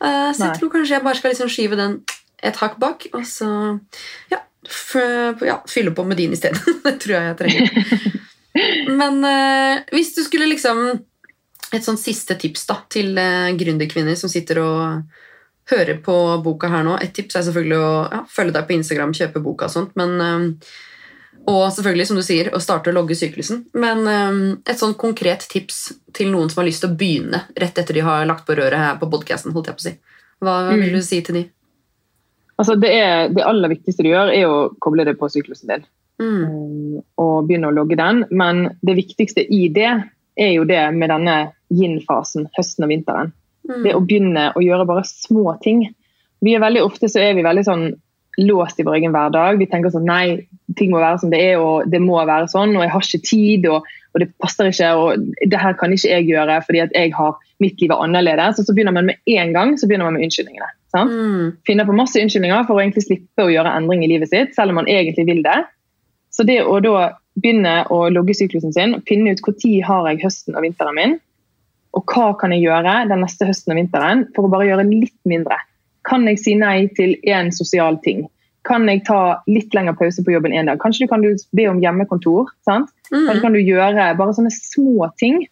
Uh, så Nei. jeg tror kanskje jeg bare skal liksom skyve den et hakk bak, og så ja, ja fylle på med din isteden. <laughs> det tror jeg jeg trenger. <laughs> Men uh, hvis du skulle liksom et sånn siste tips da, til uh, gründerkvinner som sitter og hører på boka her nå. Et tips er selvfølgelig å ja, følge deg på Instagram, kjøpe boka og sånt. Men, uh, og selvfølgelig, som du sier, å starte å logge syklusen. Men um, et sånn konkret tips til noen som har lyst til å begynne rett etter de har lagt på røret her på podkasten. Si. Hva mm. vil du si til de? Altså, det, er, det, aller viktigste du gjør, er å koble det på syklusen din. Mm. Um, og begynne å logge den. Men det viktigste i det er jo det med denne yin-fasen, høsten og vinteren. Mm. Det å begynne å gjøre bare små ting. Vi er veldig Ofte så er vi veldig sånn låst i vår egen hverdag. Vi tenker sånn nei, ting må være som det er, og det må være sånn, og jeg har ikke tid, og, og det passer ikke, og det her kan ikke jeg gjøre fordi at jeg har mitt liv er annerledes. Og så begynner man med en gang så begynner man med unnskyldningene. Mm. Finner på masse unnskyldninger for å egentlig slippe å gjøre endring i livet sitt, selv om man egentlig vil det. Så det å da begynne å logge syklusen sin, og finne ut når har jeg høsten og vinteren min, og hva kan jeg gjøre den neste høsten og vinteren for å bare gjøre litt mindre? Kan jeg si nei til én sosial ting? Kan jeg ta litt lengre pause på jobben en dag? Kanskje du kan be om hjemmekontor? sant? Mm. Kanskje kan du gjøre bare sånne små ting.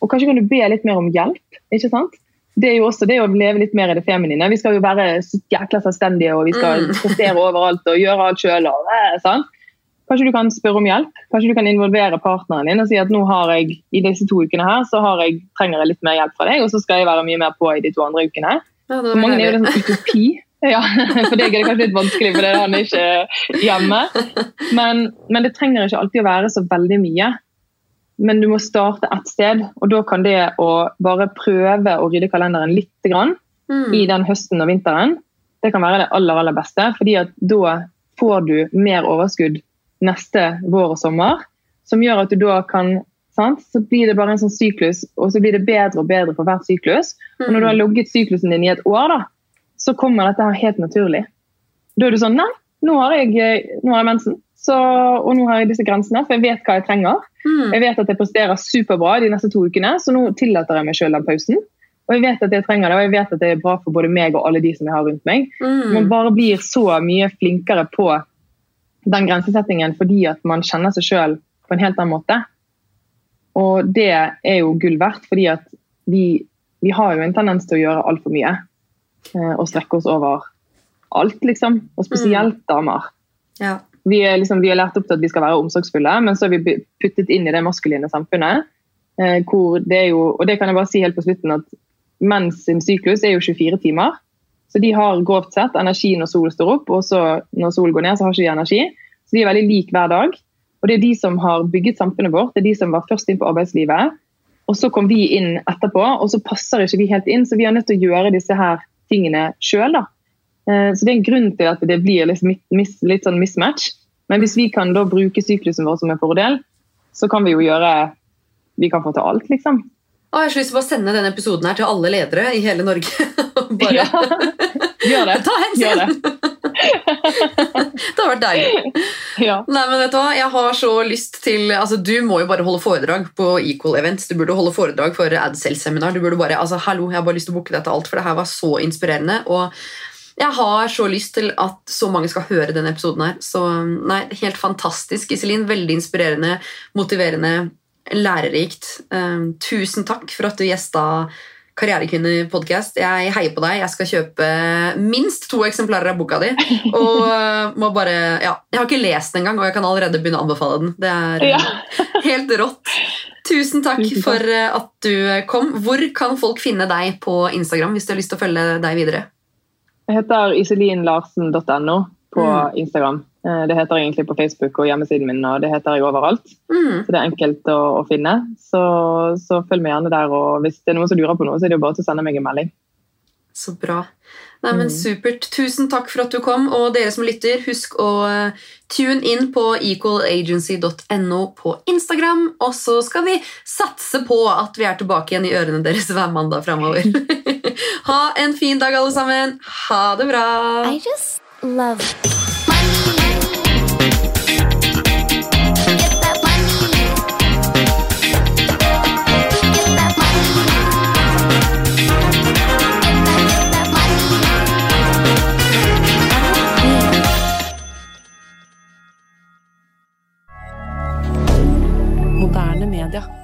Og kanskje kan du be litt mer om hjelp. ikke sant? Det er jo også det å leve litt mer i det feminine. Vi skal jo være jækla selvstendige og vi skal mm. prestere overalt og gjøre alt sjøl. Kanskje du kan spørre om hjelp. Kanskje du kan involvere partneren din og si at nå har jeg i disse to ukene her, så jeg, trenger jeg litt mer hjelp fra deg, og så skal jeg være mye mer på i de to andre ukene. Ja, for mange er jo en sånn utopi. <laughs> Ja, for deg er det kanskje litt vanskelig, for han er ikke hjemme. Men, men, det trenger ikke alltid å være så veldig mye. Men du må starte ett sted, og da kan det å bare prøve å rydde kalenderen litt grann, mm. i den høsten og vinteren, det kan være det aller, aller beste. fordi at da får du mer overskudd neste vår og sommer. Som gjør at du da kan sant? Så blir det bare en sånn syklus, og så blir det bedre og bedre for hvert syklus. Og når du har mm. logget syklusen din i et år, da, så kommer dette her helt naturlig. Da er du sånn Nei, nå har jeg, nå har jeg mensen, så, og nå har jeg disse grensene, for jeg vet hva jeg trenger. Mm. Jeg vet at jeg presterer superbra de neste to ukene, så nå tillater jeg meg selv den pausen. Og jeg vet at jeg trenger det, og jeg vet at det er bra for både meg og alle de som jeg har rundt meg. Mm. Man bare blir så mye flinkere på den grensesettingen fordi at man kjenner seg sjøl på en helt annen måte. Og det er jo gull verdt, fordi at vi, vi har jo en tendens til å gjøre altfor mye. Eh, og strekke oss over alt, liksom. Og spesielt mm. damer. Ja. Vi, er liksom, vi er lært opp til at vi skal være omsorgsfulle, men så er vi puttet inn i det maskuline samfunnet. Eh, hvor det er jo, og det kan jeg bare si helt på slutten, at menns sin syklus er jo 24 timer. Så de har grovt sett energi når solen står opp, og så når solen går ned, så har ikke de energi. Så de er veldig like hver dag. Og Det er de som har bygget samfunnet vårt, det er de som var først inn på arbeidslivet. Og så kom vi inn etterpå, og så passer ikke vi helt inn. Så vi er nødt til å gjøre disse her tingene sjøl. Eh, så det er en grunn til at det blir litt sånn mismatch. Men hvis vi kan da bruke syklusen vår som en fordel, så kan vi jo gjøre Vi kan få til alt, liksom. Å, jeg har så lyst til å sende denne episoden her til alle ledere i hele Norge. <laughs> Bare... Ja, gjør det. <laughs> Ta hensyn! Gjør det. Det har vært deilig. Ja. Nei, men vet Du hva? Jeg har så lyst til altså Du må jo bare holde foredrag på Equal Events. Du burde holde foredrag for AdSell-seminar. Du burde bare, altså hallo, Jeg har bare lyst til å booke deg til alt, for det her var så inspirerende. Og jeg har så lyst til at så mange skal høre denne episoden her. Så nei, Helt fantastisk, Iselin. Veldig inspirerende, motiverende lærerikt. Um, tusen takk for at du gjesta Karrierekvinner-podkast. Jeg heier på deg. Jeg skal kjøpe minst to eksemplarer av boka di. Og uh, må bare, ja, Jeg har ikke lest den engang, og jeg kan allerede begynne å anbefale den. Det er ja. <laughs> helt rått. Tusen takk for uh, at du kom. Hvor kan folk finne deg på Instagram hvis de har lyst til å følge deg videre? Jeg heter iselinlarsen.no på mm. Instagram. Eh, det heter egentlig på Facebook og hjemmesiden min, og det heter jeg overalt. Mm. Så det er enkelt å, å finne. Så, så, følg meg gjerne der, og hvis det er noen som lurer på noe, så er det jo bare til å sende meg en melding. Så bra. Nei, men mm. Supert. Tusen takk for at du kom. Og dere som lytter, husk å eh, tune inn på equalagency.no på Instagram. Og så skal vi satse på at vi er tilbake igjen i ørene deres hver mandag framover. <laughs> ha en fin dag, alle sammen. Ha det bra. love. moderne media.